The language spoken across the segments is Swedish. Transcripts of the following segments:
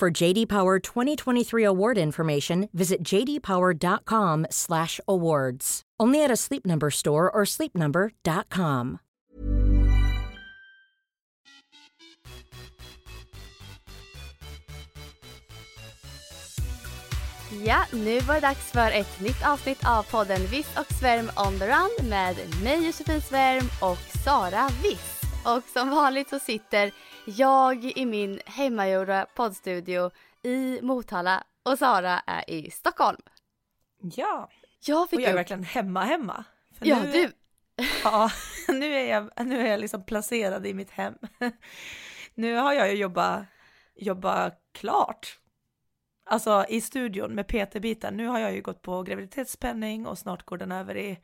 For JD Power 2023 award information, visit jdpower.com/awards. Only at a Sleep Number store or sleepnumber.com. Ja, nu var det dags för ett nytt avsnitt av podden Viss och Svärm on the run med mig Josefin Svärm och Sara Viss. Och som vanligt så sitter jag i min hemmagjorda poddstudio i Motala och Sara är i Stockholm. Ja, Jag fick och jag är upp... verkligen hemma hemma. För Ja, nu, du. Ja, nu är jag, nu är jag liksom placerad i mitt hem. Nu har jag ju jobbat, jobbat klart. Alltså i studion med PT-biten. Nu har jag ju gått på graviditetspenning och snart går den över i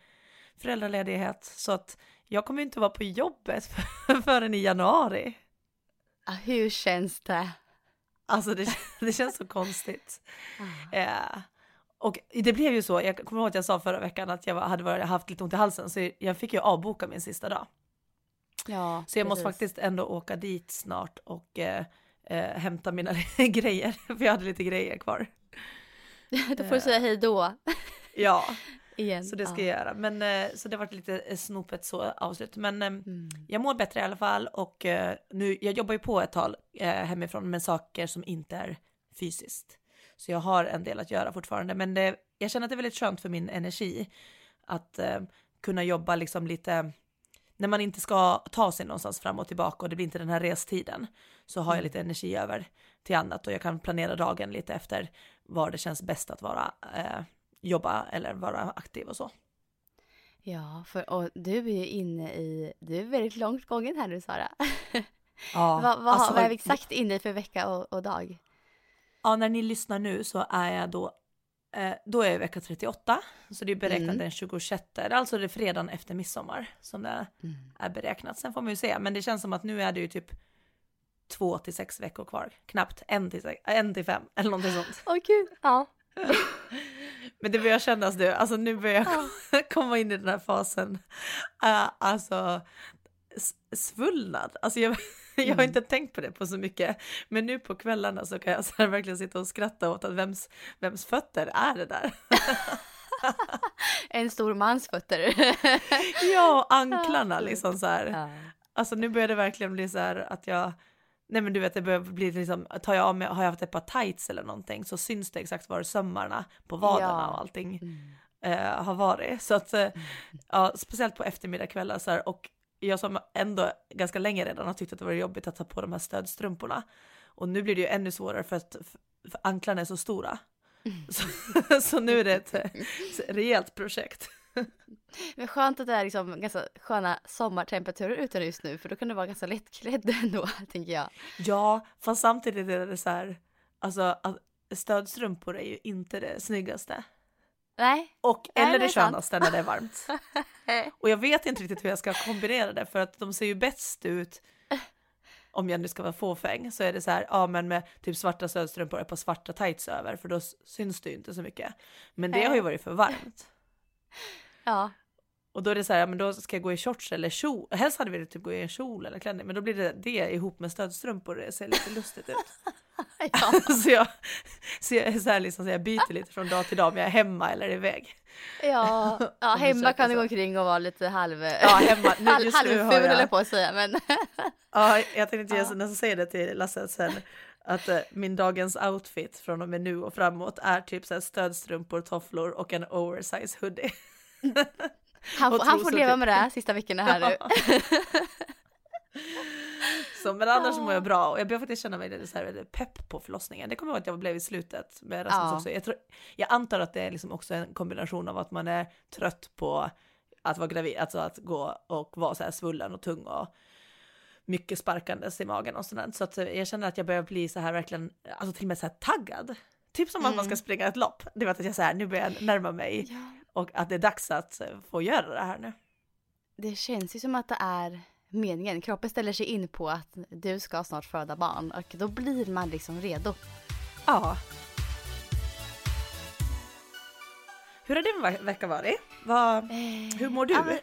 föräldraledighet. Så att jag kommer inte vara på jobbet förrän i januari. Ah, Hur känns det? Alltså det, det känns så konstigt. Eh, och det blev ju så, jag kommer ihåg att jag sa förra veckan att jag hade varit, haft lite ont i halsen så jag fick ju avboka min sista dag. Ja, Så jag måste precis. faktiskt ändå åka dit snart och eh, eh, hämta mina grejer, för jag hade lite grejer kvar. Då får du säga hej då Ja, igen. så det ska Ja. jag göra. Men eh, så det varit lite eh, snopet så avslut. Men eh, Mm. jag mår bättre i alla fall och nu, jag jobbar ju på ett eh, hemifrån med saker som inte är fysiskt. Så jag har en del att göra fortfarande, men det, jag känner att det är väldigt skönt för min energi att kunna jobba liksom lite när man inte ska ta sig någonstans fram och tillbaka och det blir inte den här restiden så har jag lite energi över till annat och jag kan planera dagen lite efter var det känns bäst att vara eh, jobba eller vara aktiv och så. Ja, för och du är ju inne i, du är väldigt långt gången här nu Sara. Ja, vad, vad, alltså, vad är vi exakt inne i för vecka och, och dag? Ja, när ni lyssnar nu så är jag då, eh, då är jag vecka 38, så det är beräknat Mm. den 26, alltså det är fredagen efter midsommar som det är beräknat. Sen får man ju se, men det känns som att nu är det ju typ två till sex veckor kvar, knappt en till, sex, en till fem eller någonting sånt. Åh gud, ja. Men det börjar kännas nu, alltså nu börjar jag komma in i den här fasen, uh, alltså svullnad. Alltså jag, jag har inte tänkt på det på så mycket, men nu på kvällarna så kan jag så verkligen sitta och skratta åt att vems, vems fötter är det där? En stor mans fötter. ja, anklarna liksom så här. Alltså nu börjar det verkligen bli så här att jag, nej men du vet det börjar bli liksom, tar jag av mig, har jag haft ett par tights eller någonting så syns det exakt var sömmarna på vaderna Ja. och allting Mm. eh, har varit. Så att, eh, ja, speciellt på eftermiddagskvällar så här, och jag som ändå ganska länge redan har tyckt att det var jobbigt att ta på de här stödstrumporna. Och nu blir det ju ännu svårare för att för, anklarna är så stora. Så, så nu är det ett eh, rejält projekt. Men skönt att det är liksom ganska sköna sommartemperaturer ute just nu för då kan du vara ganska lättklädd ändå, tänker jag. Ja, fast samtidigt är det så här, alltså stödstrumpor är ju inte det snyggaste. Nej, Och, Nej, eller det det skönaste när det är varmt. Och jag vet inte riktigt hur jag ska kombinera det för att de ser ju bäst ut om jag nu ska vara fåfäng så är det så här, ja men med typ svarta stödstrumpor och ett par svarta tights över för då syns det ju inte så mycket. Men det har ju varit för varmt. Ja. Och då är det så här, men då ska jag gå i shorts eller kjol. Helst hade vi velat typ gå i en kjol eller klänning, men då blir det det ihop med stödstrumpor. Det ser lite lustigt ut. ja. så jag, så jag, är så här liksom, så jag byter lite från dag till dag om jag är hemma eller iväg. Ja, ja hemma kan du gå omkring och vara lite halv... Ja, hemma. Nu, halv halvful jag- jag på att säga, men... Ja, jag tänkte Ja. nästan säga det till Lasse sen. Att eh, min dagens outfit från och med nu och framåt är typ så här stödstrumpor, tofflor och en oversize hoodie. Han, han får leva typ. med det här sista veckorna här nu. Så, men annars mår jag bra och jag börjar faktiskt känna mig lite så här, pepp på förlossningen. Det kommer jag ihåg att jag blev i slutet med Rasmus Ja. också. Jag, tror, jag antar att det är liksom också en kombination av att man är trött på att vara gravid, alltså att gå och vara så här svullen och tung och mycket sparkandes i magen och sådär. Så att jag känner att jag börjar bli så här verkligen, alltså till och med så här taggad. Typ som mm. att man ska mm. springa ett lopp. Det var att jag så här, nu börjar jag närma mig ja. Och att det är dags att eh, få göra det här nu. Det känns ju som att det är meningen. Kroppen ställer sig in på att du ska snart föda barn och då blir man liksom redo. Ja. Hur har din vecka varit? Vad, eh, hur mår du? Ja,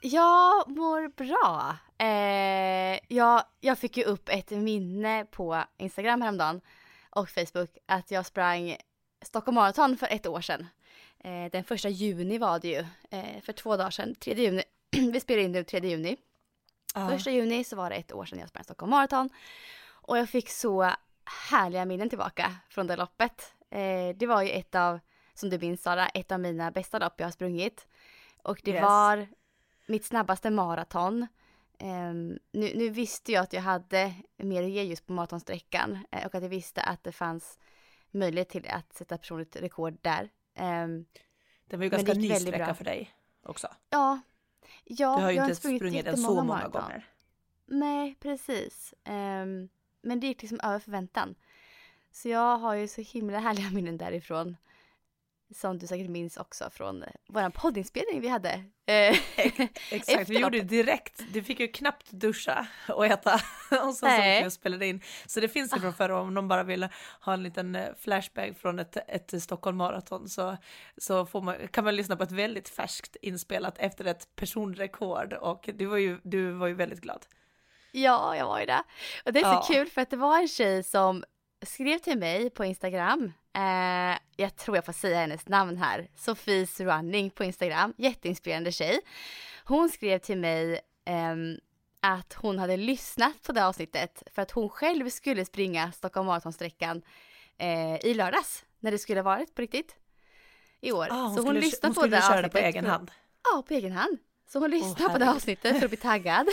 jag mår bra. Eh, jag, jag fick ju upp ett minne på Instagram häromdagen och Facebook att jag sprang Stockholm Marathon för ett år sedan. Eh, den första juni var det ju, eh, för två dagar sedan, 3 juni. Vi spelar in nu 3 juni. Uh. Första juni så var det ett år sedan jag sprang Stockholm Marathon. Och jag fick så härliga minnen tillbaka från det loppet. Eh, det var ju ett av, som du minns Sara, ett av mina bästa lopp jag har sprungit. Och det yes. var mitt snabbaste maraton. Um, nu, nu, visste jag att jag hade mer att ge just på maratonsträckan och att jag visste att det fanns möjlighet till att sätta personligt rekord där. Um, det var ju ganska ny sträcka för dig också. Ja. ja du har ju inte sprungit, sprungit den så många maraton. gånger. Nej, precis. Um, men det gick liksom över förväntan. Så jag har ju så himla härliga minnen därifrån. Som du säkert minns också från eh, vår poddinspelning vi hade. Eh, exakt, vi gjorde det direkt. Du fick ju knappt duscha och äta och så såg och spelade in. Så det finns ju från ah. förra om någon bara vill ha en liten eh, flashback från ett, ett Stockholm Marathon så, så får man, kan man lyssna på ett väldigt färskt inspelat efter ett personrekord och du var ju, du var ju väldigt glad. Ja, jag var ju det. Och det är så ja. kul för att det var en tjej som skrev till mig på Instagram Eh, jag tror jag får säga hennes namn här. Sofies Running på Instagram. Jätteinspirerande tjej. Hon skrev till mig eh, att hon hade lyssnat på det avsnittet för att hon själv skulle springa Stockholm Marathonsträckan eh, i lördags när det skulle varit på riktigt i år. Ah, hon så hon skulle, lyssnade hon på det avsnittet. på egen hand? Ja, på egen hand. Så hon lyssnade oh, på det avsnittet för att bli taggad.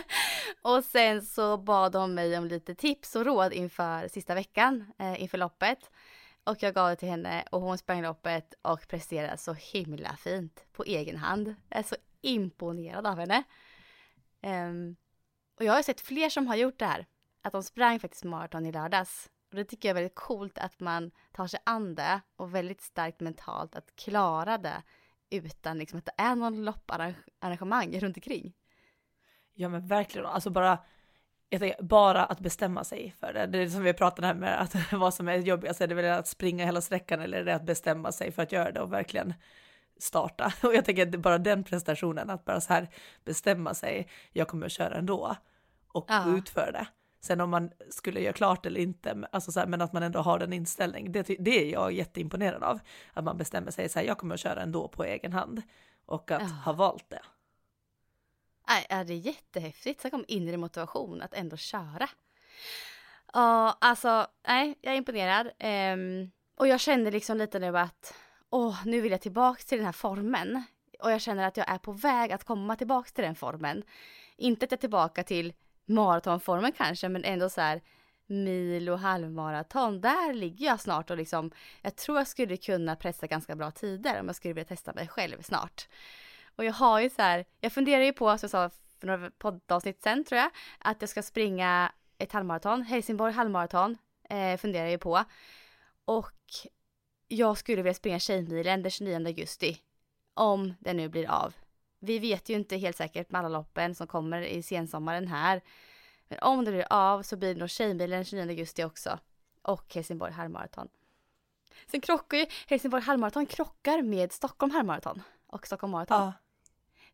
och sen så bad hon mig om lite tips och råd inför sista veckan, eh, inför loppet. Och jag gav det till henne och hon sprang loppet och presterade så himla fint på egen hand. Jag är så imponerad av henne. Um, och jag har sett fler som har gjort det här. Att de sprang faktiskt maraton i lördags. Och det tycker jag är väldigt coolt att man tar sig an det och väldigt starkt mentalt att klara det utan liksom att det är någon lopparrangemang runt omkring. Ja men verkligen, alltså bara jag tänker, bara att bestämma sig för det. Det är som vi pratade här med att vad som är jobbigast, är det väl att springa hela sträckan eller är det att bestämma sig för att göra det och verkligen starta? Och jag tänker att bara den prestationen, att bara så här bestämma sig, jag kommer att köra ändå och ja. utföra det. Sen om man skulle göra klart eller inte, alltså så här, men att man ändå har den inställningen, det, det är jag jätteimponerad av. Att man bestämmer sig så här, jag kommer att köra ändå på egen hand och att ja. ha valt det. Nej, är det är jättehäftigt. Så kom inre motivation att ändå köra. Ja, alltså, nej, jag är imponerad. Um, och jag känner liksom lite nu att, åh, nu vill jag tillbaka till den här formen. Och jag känner att jag är på väg att komma tillbaka till den formen. Inte att jag är tillbaka till maratonformen kanske, men ändå så här mil och halvmaraton, där ligger jag snart och liksom, jag tror jag skulle kunna pressa ganska bra tider om jag skulle vilja testa mig själv snart. Och jag har ju så här, jag funderar ju på, som jag sa för några poddavsnitt sen tror jag, att jag ska springa ett halvmaraton, Helsingborg halvmaraton, eh, funderar jag ju på. Och jag skulle vilja springa Tjejmilen den 29 augusti. Om det nu blir av. Vi vet ju inte helt säkert med alla loppen som kommer i sensommaren här. Men om det blir av så blir det nog Tjejmilen den 29 augusti också. Och Helsingborg halvmaraton. Sen krockar ju Helsingborg halvmaraton krockar med Stockholm halvmaraton och Stockholm maraton. Ja.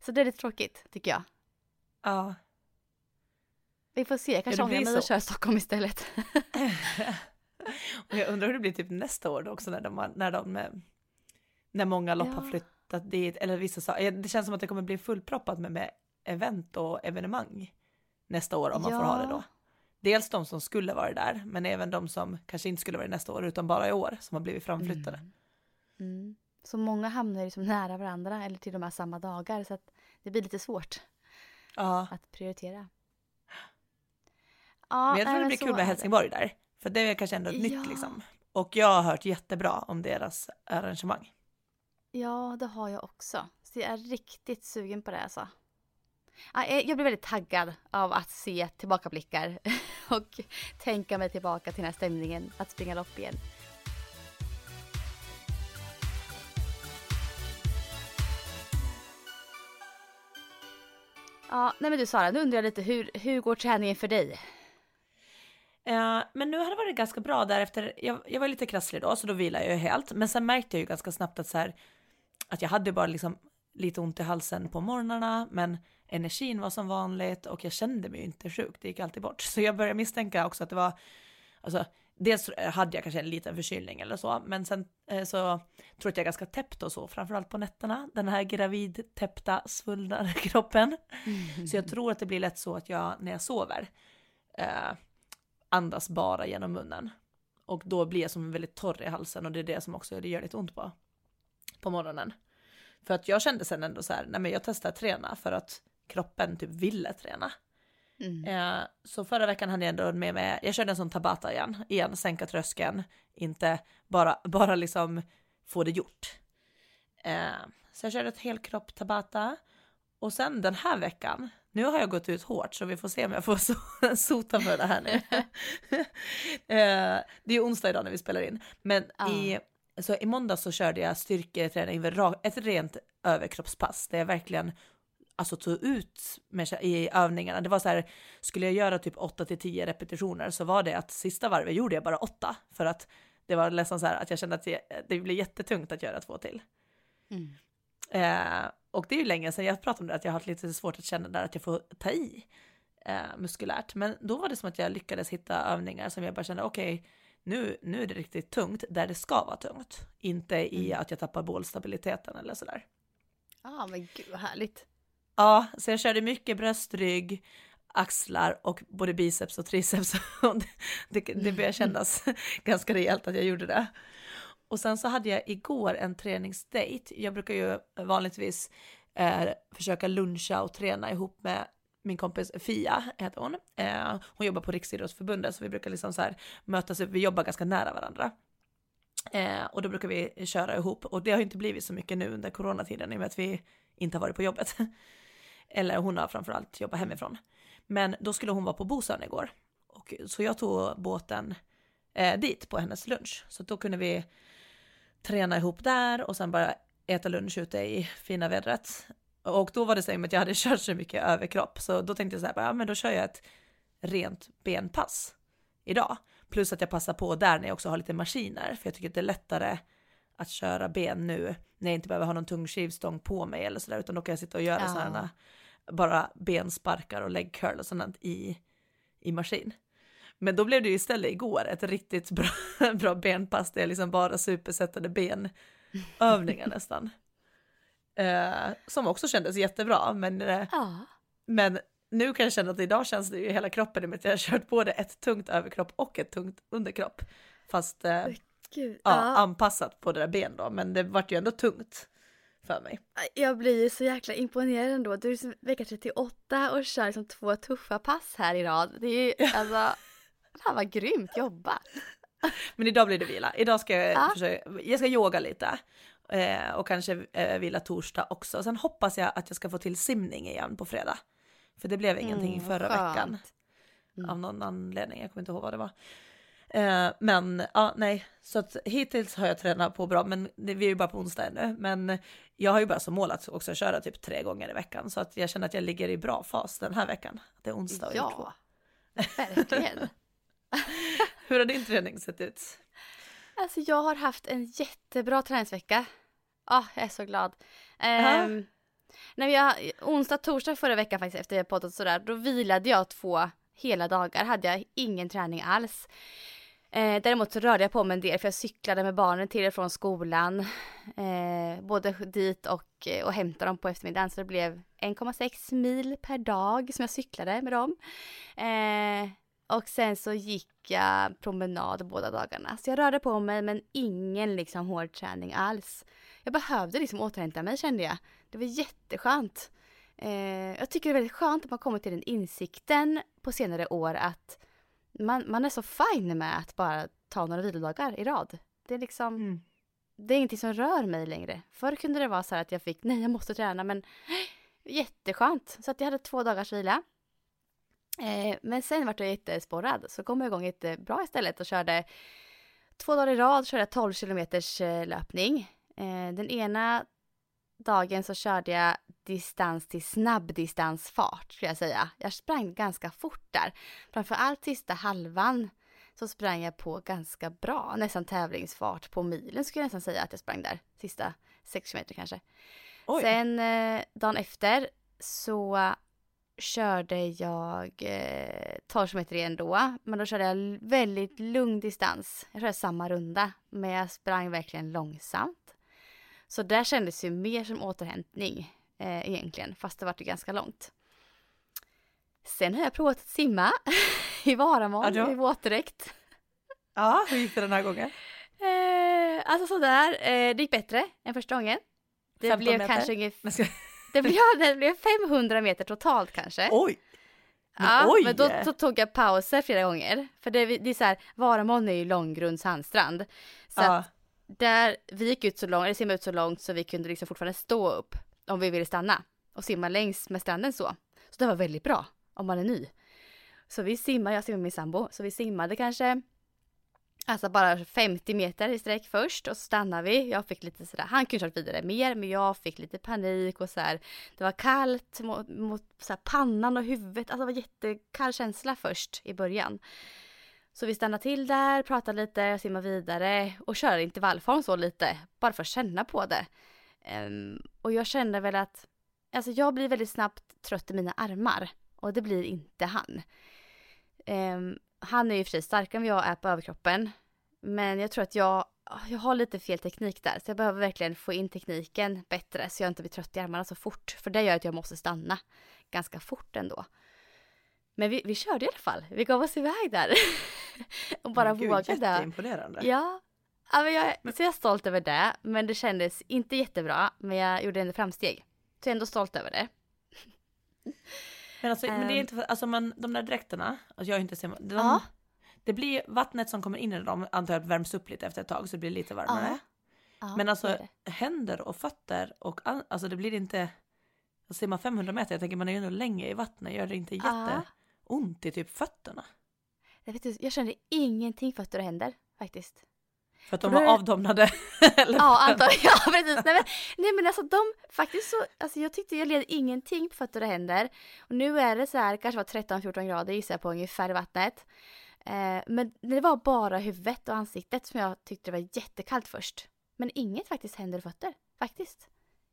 Så det är lite tråkigt tycker jag. Ja. Vi får se, kanske ångrar mig och kör Stockholm istället. och jag undrar hur det blir typ nästa år då också när de, när de, eh, när många lopp ja. har flyttat dit, eller vissa saker. Det känns som att det kommer bli fullproppat med, med event och evenemang nästa år om man ja. får ha det då. Dels de som skulle vara där, men även de som kanske inte skulle vara nästa år, utan bara i år, som har blivit framflyttade. Mm. Mm. Så många hamnar liksom nära varandra eller till och med samma dagar så att det blir lite svårt ja. att prioritera. Ja, men jag tror det blir kul med Helsingborg där. För det är kanske ändå ett ja. nytt liksom. Och jag har hört jättebra om deras arrangemang. Ja, det har jag också. Så jag är riktigt sugen på det alltså. Jag blir väldigt taggad av att se tillbakablickar och tänka mig tillbaka till den här stämningen att springa lopp igen. Ja, nej men du Sara, nu undrar jag lite hur, hur går träningen för dig? Uh, men nu har det varit ganska bra därefter. Jag, jag var lite krasslig då, så då vilade jag ju helt. Men sen märkte jag ju ganska snabbt att så här, att jag hade bara liksom lite ont i halsen på morgnarna, men energin var som vanligt och jag kände mig ju inte sjuk. Det gick alltid bort. Så jag började misstänka också att det var, alltså dels hade jag kanske en liten förkylning eller så, men sen eh, så tror jag att jag är ganska täppt och så, framförallt på nätterna, den här gravidtäppta svullna kroppen. Mm. Så jag tror att det blir lätt så att jag, när jag sover, eh, andas bara genom munnen. Och då blir jag som väldigt torr i halsen och det är det som också det gör lite ont på, på morgonen. För att jag kände sen ändå så här, nej men jag testar träna för att kroppen typ ville träna. Mm. Eh, så förra veckan hade jag ändå med mig, jag körde en sån tabata igen, igen sänka tröskeln, inte bara, bara liksom få det gjort. Eh, så jag körde ett helkropp tabata och sen den här veckan, nu har jag gått ut hårt så vi får se om jag får so sota för det här nu. eh, det är onsdag idag när vi spelar in, men ah. i, så i måndag så körde jag styrketräning, ett rent överkroppspass där jag verkligen alltså tog ut med, i övningarna. Det var så här, skulle jag göra typ 8 till 10 repetitioner så var det att sista varvet gjorde jag bara 8 för att det var nästan så här att jag kände att det, det blev jättetungt att göra två till. Mm. Eh, och det är ju länge sedan jag pratade om det, att jag har haft lite svårt att känna där att jag får ta i eh, muskulärt. Men då var det som att jag lyckades hitta övningar som jag bara kände, okej, okay, nu, nu är det riktigt tungt där det ska vara tungt. Inte i mm. att jag tappar bålstabiliteten eller sådär. Ja, ah, men gud vad härligt. Ja, så jag körde mycket bröstrygg, axlar och både biceps och triceps. det, det började kännas ganska rejält att jag gjorde det. Och sen så hade jag igår en träningsdate. Jag brukar ju vanligtvis eh, försöka luncha och träna ihop med min kompis Fia, heter hon. Eh, hon jobbar på Riksidrottsförbundet så vi brukar liksom så här mötas upp, vi jobbar ganska nära varandra. Eh, och då brukar vi köra ihop och det har inte blivit så mycket nu under coronatiden i och med att vi inte har varit på jobbet. Eller hon har framförallt jobbat hemifrån. Men då skulle hon vara på Bosön igår. Och, så jag tog båten eh, dit på hennes lunch. Så då kunde vi träna ihop där och sen bara äta lunch ute i fina vädret. Och då var det så att jag hade kört så mycket överkropp så då tänkte jag så här, ja men då kör jag ett rent benpass idag. Plus att jag passar på där när jag också har lite maskiner för jag tycker det är lättare att köra ben nu när jag inte behöver ha någon tung skivstång på mig eller sådär utan då kan jag sitta och göra ja. sådana bara bensparkar och leg curl och sånt i, i maskin. Men då blev det ju istället igår ett riktigt bra, bra benpass där jag liksom bara supersättade benövningar nästan. Eh, som också kändes jättebra men, eh, ja. men nu kan jag känna att idag känns det ju hela kroppen i och med att jag har kört både ett tungt överkropp och ett tungt underkropp. Fast eh, ja. anpassat på det där ben då, men det vart ju ändå tungt för mig. Jag blir så jäkla imponerad ändå. Du är vecka 38 och kör liksom två tuffa pass här i rad. Det är ju alltså, fan vad grymt jobbat. Men idag blir det vila. Idag ska jag ja. försöka, jag ska yoga lite eh, och kanske eh, vila torsdag också. Sen hoppas jag att jag ska få till simning igen på fredag. För det blev ingenting mm, förra skönt. veckan. Mm. Av någon anledning, jag kommer inte ihåg vad det var. Eh, men ja, nej, så att hittills har jag tränat på bra, men det, vi är ju bara på onsdag ännu. Men jag har ju bara som mål att också köra typ tre gånger i veckan så att jag känner att jag ligger i bra fas den här veckan. Det är onsdag och Ja, verkligen. Hur har din träning sett ut? Alltså jag har haft en jättebra träningsvecka. Ja, oh, jag är så glad. Um, när jag, onsdag, torsdag förra veckan faktiskt efter podden sådär, då vilade jag två hela dagar. Hade jag ingen träning alls. Eh, däremot så rörde jag på mig en del för jag cyklade med barnen till och från skolan. Eh, både dit och, och hämtade dem på eftermiddagen så det blev 1,6 mil per dag som jag cyklade med dem. Eh, och sen så gick jag promenad båda dagarna. Så jag rörde på mig men ingen liksom hård träning alls. Jag behövde liksom återhämta mig kände jag. Det var jätteskönt. Eh, jag tycker det är väldigt skönt att man kommit till den insikten på senare år att man, man är så fin med att bara ta några vilodagar i rad. Det är liksom, mm. det är ingenting som rör mig längre. Förr kunde det vara så här att jag fick, nej jag måste träna men jätteskönt. Så att jag hade två dagars vila. Eh, men sen vart jag jättesporrad så kom jag igång jättebra istället och körde två dagar i rad körde jag 12 kilometers eh, löpning. Eh, den ena dagen så körde jag distans till snabbdistansfart skulle jag säga. Jag sprang ganska fort där. Framförallt sista halvan så sprang jag på ganska bra, nästan tävlingsfart på milen skulle jag nästan säga att jag sprang där. Sista 6 km kanske. Oj. Sen eh, dagen efter så körde jag eh, 12 km igen då. Men då körde jag väldigt lugn distans. Jag körde samma runda. Men jag sprang verkligen långsamt. Så där kändes ju mer som återhämtning eh, egentligen. Fast det var ju ganska långt. Sen har jag provat att simma i Varamål ja, i våtdräkt. Ja, hur gick det den här gången? Eh, alltså sådär, eh, det gick bättre än första gången. Det blev meter. kanske ungefär... Det blev, det blev 500 meter totalt kanske. Oj! Men, ja, oj. men då, då, tog jag pauser flera gånger. För det, det är så här, Varamån är ju långgrund sandstrand. Så ja. att där, vi gick ut så långt, eller simmade ut så långt så vi kunde liksom fortfarande stå upp om vi ville stanna och simma längs med stranden så. Så det var väldigt bra om man är ny. Så vi simmade, jag simmade med min sambo, så vi simmade kanske Alltså bara 50 meter i sträck först och så stannade vi. Jag fick lite sådär, han kunde kört vidare mer men jag fick lite panik och sådär. Det var kallt mot, mot pannan och huvudet, alltså det var jättekall känsla först i början. Så vi stannar till där, pratar lite, simmar vidare och kör intervallform så lite, bara för att känna på det. Um, och jag kände väl att, alltså jag blir väldigt snabbt trött i mina armar och det blir inte han. Um, han är ju för sig starkare än vad jag är på överkroppen. Men jag tror att jag, jag har lite fel teknik där. Så jag behöver verkligen få in tekniken bättre så jag inte blir trött i armarna så fort. För det gör att jag måste stanna ganska fort ändå. Men vi, vi körde i alla fall. Vi gav oss iväg där. och bara men Gud, vågade. Jätteimponerande. Ja. ja men jag, men... Så jag är stolt över det. Men det kändes inte jättebra. Men jag gjorde ändå framsteg. Så jag är ändå stolt över det. Men, alltså, um, men det är ehm. inte för, alltså man, de där dräkterna, alltså jag har inte sett, de, ja. det blir vattnet som kommer in i dem antar jag värms upp lite efter ett tag så det blir lite varmare. Ja. Ja, men alltså händer och fötter och alltså det blir inte, ser man 500 meter, jag tänker man är ju ändå länge i vattnet, gör det inte jätteont i typ fötterna? Jag, vet, jag kände ingenting fötter och händer faktiskt. För att de var avdomnade? ja, antagligen. Ja, precis. Nej men, nej men alltså de, faktiskt så, alltså jag tyckte jag led ingenting på fötter och händer. Och nu är det så här, kanske var 13-14 grader gissar jag på ungefär i vattnet. Eh, men det var bara huvudet och ansiktet som jag tyckte var jättekallt först. Men inget faktiskt händer och fötter, faktiskt.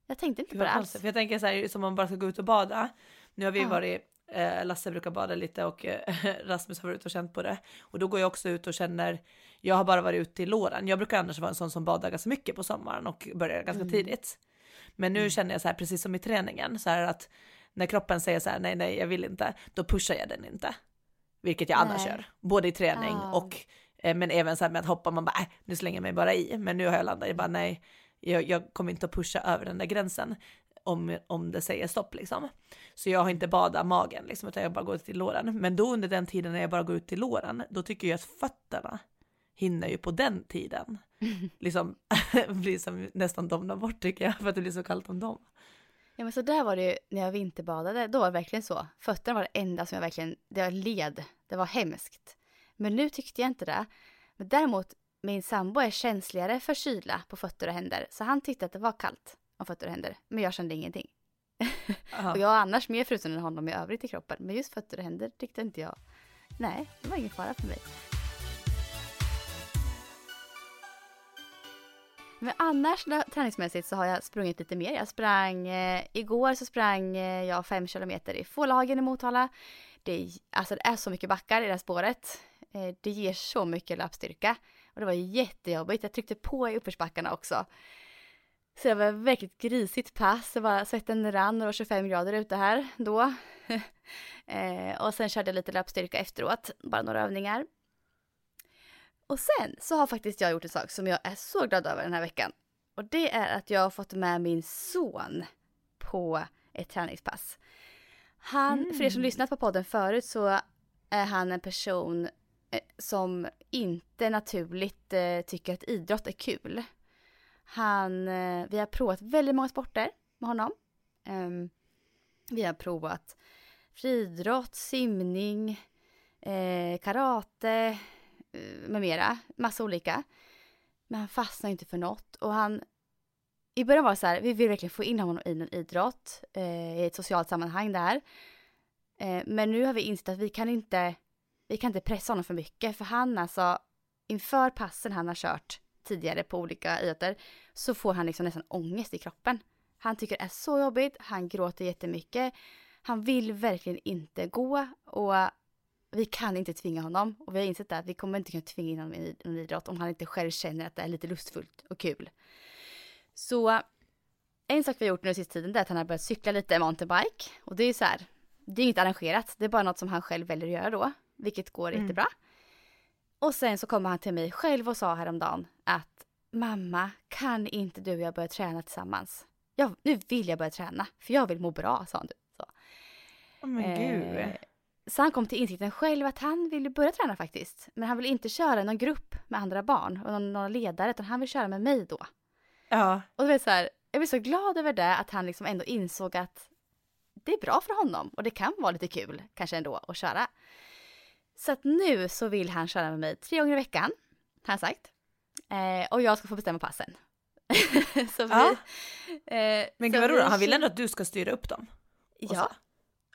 Jag tänkte inte på det alls. För jag tänker så här, som om man bara ska gå ut och bada. Nu har vi ja. varit Lasse brukar bada lite och eh, Rasmus har varit ute och känt på det. Och då går jag också ut och känner, jag har bara varit ute i låren. Jag brukar annars vara en sån som badar ganska mycket på sommaren och börjar ganska mm. tidigt. Men nu mm. känner jag så här, precis som i träningen, så här att när kroppen säger så här, nej, nej, jag vill inte, då pushar jag den inte. Vilket jag annars gör, både i träning ah. och, eh, men även så här med att hoppa, man bara, äh, nu slänger jag mig bara i. Men nu har jag landat i bara, nej, jag, jag, kommer inte att pusha över den där gränsen om, om det säger stopp liksom. Så jag har inte badat magen liksom, utan jag bara går ut till låren. Men då under den tiden när jag bara går ut till låren, då tycker jag att fötterna hinner ju på den tiden liksom blir som nästan domna bort tycker jag, för att det blir så kallt om dem. Ja men så där var det ju när jag vinterbadade, då var det verkligen så. Fötterna var det enda som jag verkligen, det var led, det var hemskt. Men nu tyckte jag inte det. Men däremot, min sambo är känsligare för kyla på fötter och händer, så han tyckte att det var kallt om fötter och händer. Men jag kände ingenting. och jag har annars mer frusen än honom i övrigt i kroppen. Men just fötter och händer tyckte inte jag. Nej, det var ingen fara för mig. Men annars träningsmässigt så har jag sprungit lite mer. Jag sprang, eh, igår så sprang eh, jag fem kilometer i Fålahagen i Motala. Det, alltså det är så mycket backar i det här spåret. Eh, det ger så mycket löpstyrka. Och det var jättejobbigt. Jag tryckte på i uppförsbackarna också. Så det var ett verkligt grisigt pass. Det var, svetten rann och det var 25 grader ute här då. eh, och sen körde jag lite löpstyrka efteråt, bara några övningar. Och sen så har faktiskt jag gjort en sak som jag är så glad över den här veckan. Och det är att jag har fått med min son på ett träningspass. Han, mm. för er som mm. lyssnat på podden förut så är han en person eh, som inte naturligt eh, tycker att idrott är kul. Han, eh, vi har provat väldigt många sporter med honom. Um, Vi har provat friidrott, simning, eh, karate eh, med mera. Massa olika. Men han fastnar inte för något och han i början var det så här, vi vill verkligen få in honom i någon idrott, eh, i ett socialt sammanhang där. Eh, men nu har vi insett att vi kan inte, vi kan inte pressa honom för mycket, för han alltså, inför passen han har kört tidigare på olika idrotter, så får han liksom nästan ångest i kroppen. Han tycker det är så jobbigt, han gråter jättemycket, han vill verkligen inte gå och vi kan inte tvinga honom. Och vi har insett att vi kommer inte kunna tvinga in honom i en idrott om han inte själv känner att det är lite lustfullt och kul. Så en sak vi har gjort nu sista tiden är att han har börjat cykla lite mountainbike. Och det är så här, det är inget arrangerat, det är bara något som han själv väljer att göra då. Vilket går mm. jättebra. Och sen så kommer han till mig själv och sa häromdagen att mamma, kan inte du och jag börja träna tillsammans? Ja, nu vill jag börja träna, för jag vill må bra, sa han. Så. Oh, men gud. Eh, så han kom till insikten själv att han ville börja träna faktiskt. Men han vill inte köra någon grupp med andra barn och någon, någon ledare, utan han vill köra med mig då. Ja. Och det var så här, jag blev så glad över det, att han liksom ändå insåg att det är bra för honom och det kan vara lite kul kanske ändå att köra. Så att nu så vill han köra med mig tre gånger i veckan, har han sagt. Eh, och jag ska få bestämma passen. så ja. eh, Men gud vad roligt, han vill ändå att du ska styra upp dem? Ja. ja.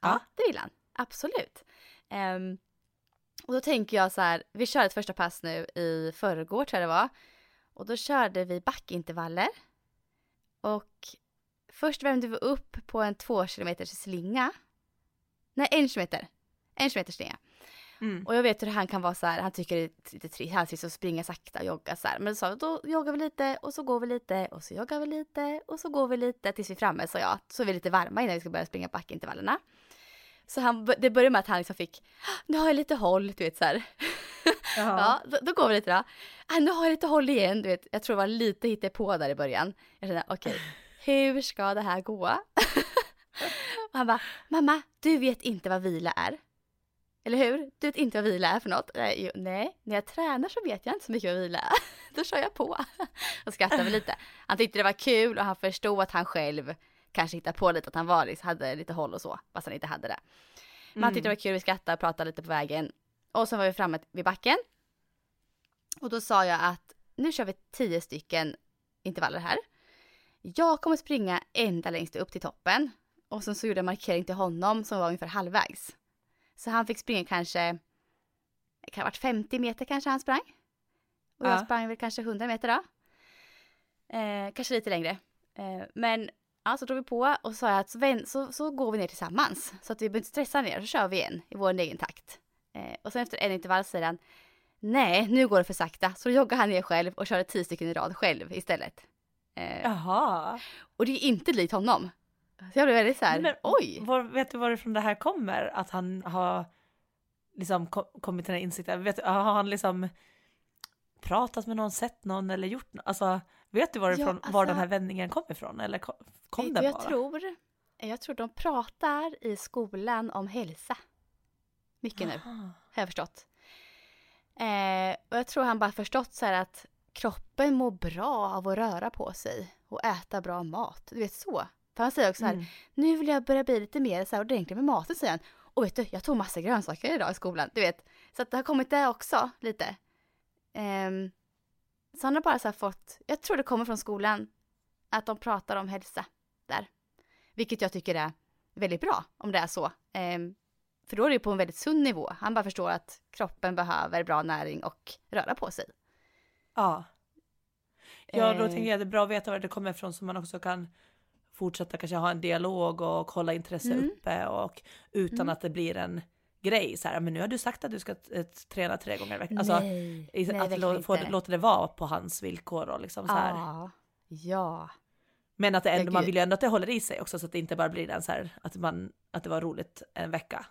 ja, det vill han. Absolut. Um, och då tänker jag så här, vi kör ett första pass nu i förrgår tror jag det var. Och då körde vi backintervaller. Och först värmde vi upp på en två kilometers slinga. Nej, en kilometer. En kilometers slinga. Mm. Och jag vet hur han kan vara så här, han tycker det är lite trist, han trist att springa sakta och jogga så här. Men så då joggar vi lite och så går vi lite och så joggar vi lite och så går vi lite tills vi är framme så jag. Så är vi lite varma innan vi ska börja springa backintervallerna. Så han, det började med att han liksom fick, nu har jag lite håll, du vet så här. ja, då, då, går vi lite då. Ah, nu har jag lite håll igen, du vet. Jag tror det var lite hittepå där i början. Jag kände, okej, okay, hur ska det här gå? och han bara, mamma, du vet inte vad vila är. Eller hur? Du vet inte vad vila är för något? Nej, nej, när jag tränar så vet jag inte så mycket vad vila är. Då kör jag på. och skrattade lite. Han tyckte det var kul och han förstod att han själv kanske hittade på lite att han var, liksom, hade lite håll och så, fast han inte hade det. Men han tyckte det var kul, vi skrattade och pratade lite på vägen. Och sen var vi framme vid backen. Och då sa jag att nu kör vi tio stycken intervaller här. Jag kommer springa ända längst upp till toppen. Och sen så gjorde jag markering till honom som var ungefär halvvägs. Så han fick springa kanske, det kan ha varit 50 meter kanske han sprang. Och ja. jag sprang väl kanske 100 meter då. Eh, kanske lite längre. Eh, men Ja, så drog vi på och sa jag att så, så, så går vi ner tillsammans. Så att vi behöver inte stressa ner, så kör vi igen i vår egen takt. Eh, och sen efter en intervall säger han, nej, nu går det för sakta. Så joggar han ner själv och kör tio stycken i rad själv istället. Eh, Jaha. Och det är inte likt honom. Så jag blev väldigt så här, Men, oj. Var, vet du varifrån det här kommer? Att han har liksom kommit till den här insikten? Vet, har han liksom pratat med någon, sett någon eller gjort något? Alltså, vet du varifrån, ja, alltså, var den här vändningen kom ifrån? Eller kom, kom den jag bara? Tror, jag tror de pratar i skolan om hälsa. Mycket Aha. nu, har jag förstått. Eh, och jag tror han bara förstått så här att kroppen mår bra av att röra på sig och äta bra mat. Du vet så. För han säger också så här, mm. nu vill jag börja bli lite mer så här ordentlig med maten säger han. Och vet du, jag tog massa grönsaker idag i skolan. Du vet, så att det har kommit där också lite. Um, så han har bara så fått, jag tror det kommer från skolan, att de pratar om hälsa där. Vilket jag tycker är väldigt bra om det är så. Um, för då är det på en väldigt sund nivå. Han bara förstår att kroppen behöver bra näring och röra på sig. Ja. Ja, då tänker jag att det är bra att veta var det kommer ifrån så man också kan fortsätta kanske ha en dialog och hålla intresse mm. uppe och utan mm. att det blir en grej så här, men nu har du sagt att du ska träna tre gånger i veckan. Alltså, nej, nej, att lå, få, låta det vara på hans villkor och liksom så här. Ja. ja. Men att det ändå, man vill ju ändå att det håller i sig också så att det inte bara blir den så här att man, att det var roligt en vecka.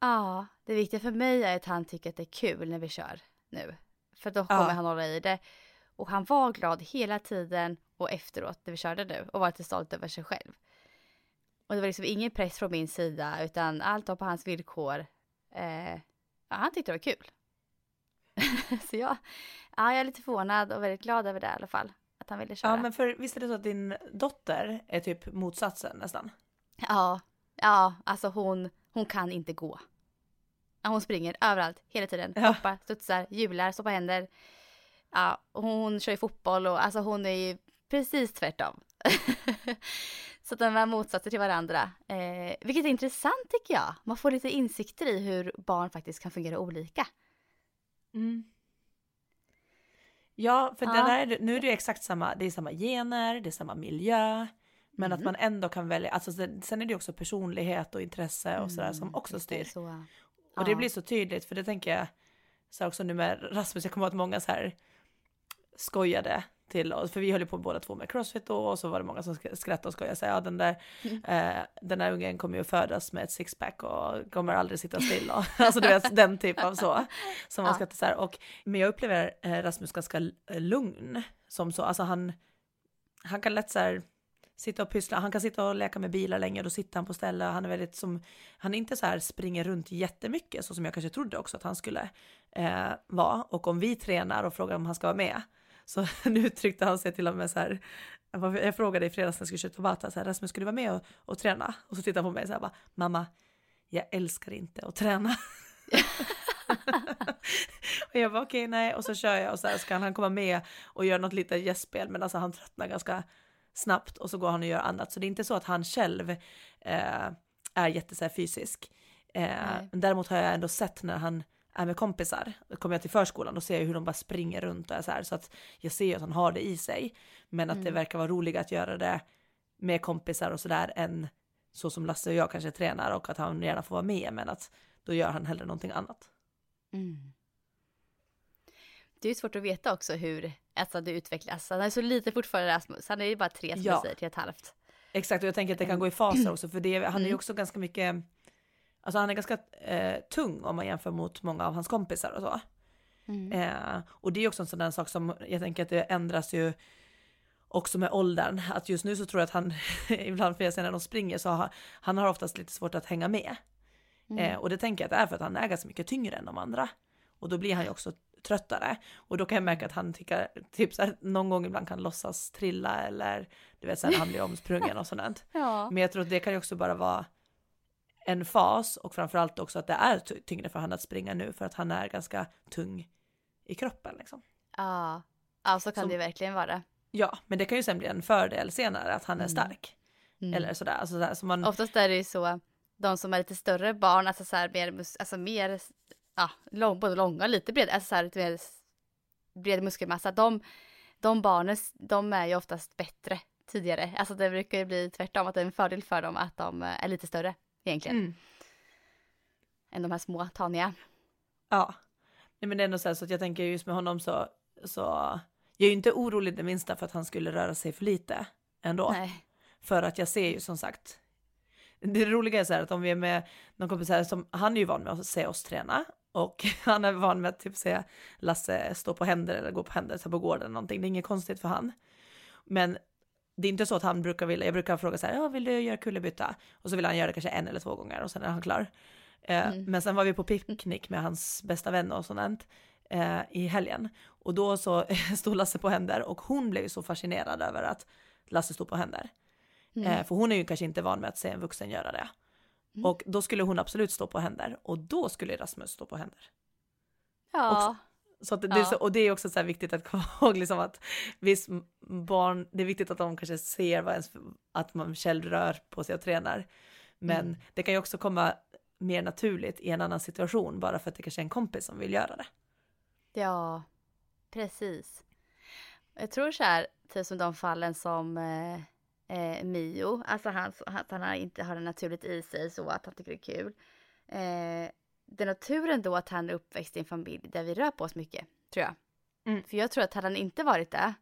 Ja, det viktiga för mig är att han tycker att det är kul när vi kör nu. För då kommer ja. han hålla i det. Och han var glad hela tiden och efteråt när vi körde nu och var lite stolt över sig själv. Och det var liksom ingen press från min sida utan allt var på hans villkor. Eh, ja, han tyckte det var kul. så ja, ja, jag är lite förvånad och väldigt glad över det i alla fall. Att han ville köra. Ja, men för visst är det så att din dotter är typ motsatsen nästan? Ja, Ja, alltså hon, hon kan inte gå. Hon springer överallt, hela tiden. Ja. Hoppar, studsar, hjular, på händer. Ja, hon kör ju fotboll och alltså hon är ju precis tvärtom. Så att de är motsatser till varandra. Eh, vilket är intressant tycker jag. Man får lite insikter i hur barn faktiskt kan fungera olika. Mm. Ja, för Ja. Där nu är det ju exakt samma, det är samma gener, det är samma miljö. Men att Mm. man ändå kan välja, alltså sen sen är det ju också personlighet och intresse och sådär som också Mm, Just det, styr. Så. Och det Ja. blir så tydligt för det tänker jag så också nu med Rasmus, jag kommer att många så här skojade till oss, för vi höll ju på båda två med crossfit då och så var det många som sk- skrattade och skojade, så här, ja den där, Mm. eh, den där ungen kommer ju födas med ett sixpack och kommer aldrig sitta still och alltså du vet den typ av så. Som man Ja. skrattar så här och, men jag upplever eh, Rasmus ganska lugn som så, alltså han, han kan lätt så här sitta och pyssla, han kan sitta och leka med bilar länge, då sitter han på ställe, han är väldigt som, han är inte så här springer runt jättemycket så som jag kanske trodde också att han skulle eh, vara. Och om vi tränar och frågar om han ska vara med, så nu uttryckte han sig till och med så här, jag frågade i fredags när jag skulle köra Tabata, så här, Rasmus skulle du vara med och, och träna? Och så tittade han på mig så här bara, mamma, jag älskar inte att träna. och jag bara okej nej och så kör jag och så här ska han komma med och göra något litet gästspel men alltså han tröttnar ganska snabbt och så går han och gör annat så det är inte så att han själv eh, är jätte så här, fysisk. Eh, däremot har jag ändå sett när han är med kompisar, då kommer jag till förskolan och ser jag hur de bara springer runt och är så här så att jag ser att han har det i sig men att det Mm. verkar vara roligare att göra det med kompisar och sådär än så som Lasse och jag kanske tränar och att han gärna får vara med men att då gör han hellre någonting annat. Mm. Det är svårt att veta också hur alltså, det utvecklas. Han är så lite fortfarande Rasmus. Han är ju bara tre som Ja. säger, tre och ett halvt. Exakt och jag tänker att det kan gå i faser också för det, han är ju Mm. också ganska mycket, alltså han är ganska eh, tung om man jämför mot många av hans kompisar och så. Mm. Eh, och det är också en sån där sak som jag tänker att det ändras ju också med åldern. Att just nu så tror jag att han, ibland för jag ser när de springer så har han har oftast lite svårt att hänga med. Mm. Eh, och det tänker jag att det är för att han är ganska mycket tyngre än de andra. Och då blir han ju också tröttare. Och då kan jag märka att han tycker, typ så här, någon gång ibland kan låtsas trilla eller du vet när han blir omsprungen och sånt. Ja. Men jag tror att det kan ju också bara vara en fas och framförallt också att det är ty- tyngre för han att springa nu för att han är ganska tung i kroppen liksom. Ja. ja, så kan Som- det verkligen vara. Ja, men det kan ju sen bli en fördel senare att han är Mm. stark. Mm. Eller sådär, alltså sådär, så man, Oftast är det ju så, de som är lite större barn, alltså så här mer, alltså mer, ja, lång, både långa och lite breda, alltså så här lite mer bred muskelmassa, de, de barnen, de är ju oftast bättre tidigare. Alltså det brukar ju bli tvärtom, att det är en fördel för dem att de eh, är lite större egentligen, mm, än de här små taniga. ja. Nej, men det är ändå så, här, så att jag tänker just med honom så, så jag är ju inte orolig det minsta för att han skulle röra sig för lite ändå. Nej. För att jag ser ju som sagt, det roliga är så här att om vi är med någon kompis här som, han är ju van med att se oss träna och han är van med att typ se Lasse stå på händer eller gå på händer så på gården någonting, det är inget konstigt för han. Men det är inte så att han brukar vilja, jag brukar fråga så här, ja vill du göra kullerbytta? Och så vill han göra det kanske en eller två gånger och sen är han klar. Eh, Mm. Men sen var vi på picknick med hans bästa vän och sånt eh, i helgen. Och då så stod Lasse på händer och hon blev ju så fascinerad över att Lasse stod på händer. Mm. Eh, för hon är ju kanske inte van med att se en vuxen göra det. Mm. Och då skulle hon absolut stå på händer och då skulle Rasmus stå på händer. ja. Så att det, Ja. så, och det är också så här viktigt att komma ihåg liksom att visst barn, det är viktigt att de kanske ser vad ens, att man själv rör på sig och tränar. Men Mm. det kan ju också komma mer naturligt i en annan situation bara för att det kanske är en kompis som vill göra det. Ja, precis. Jag tror så här, typ som de fallen som eh, eh, Mio, alltså han, att han inte har det naturligt i sig så att han tycker det är kul. Eh, det är naturen då att han är uppväxt i en familj där vi rör på oss mycket, tror jag. Mm. För jag tror att hade han inte varit det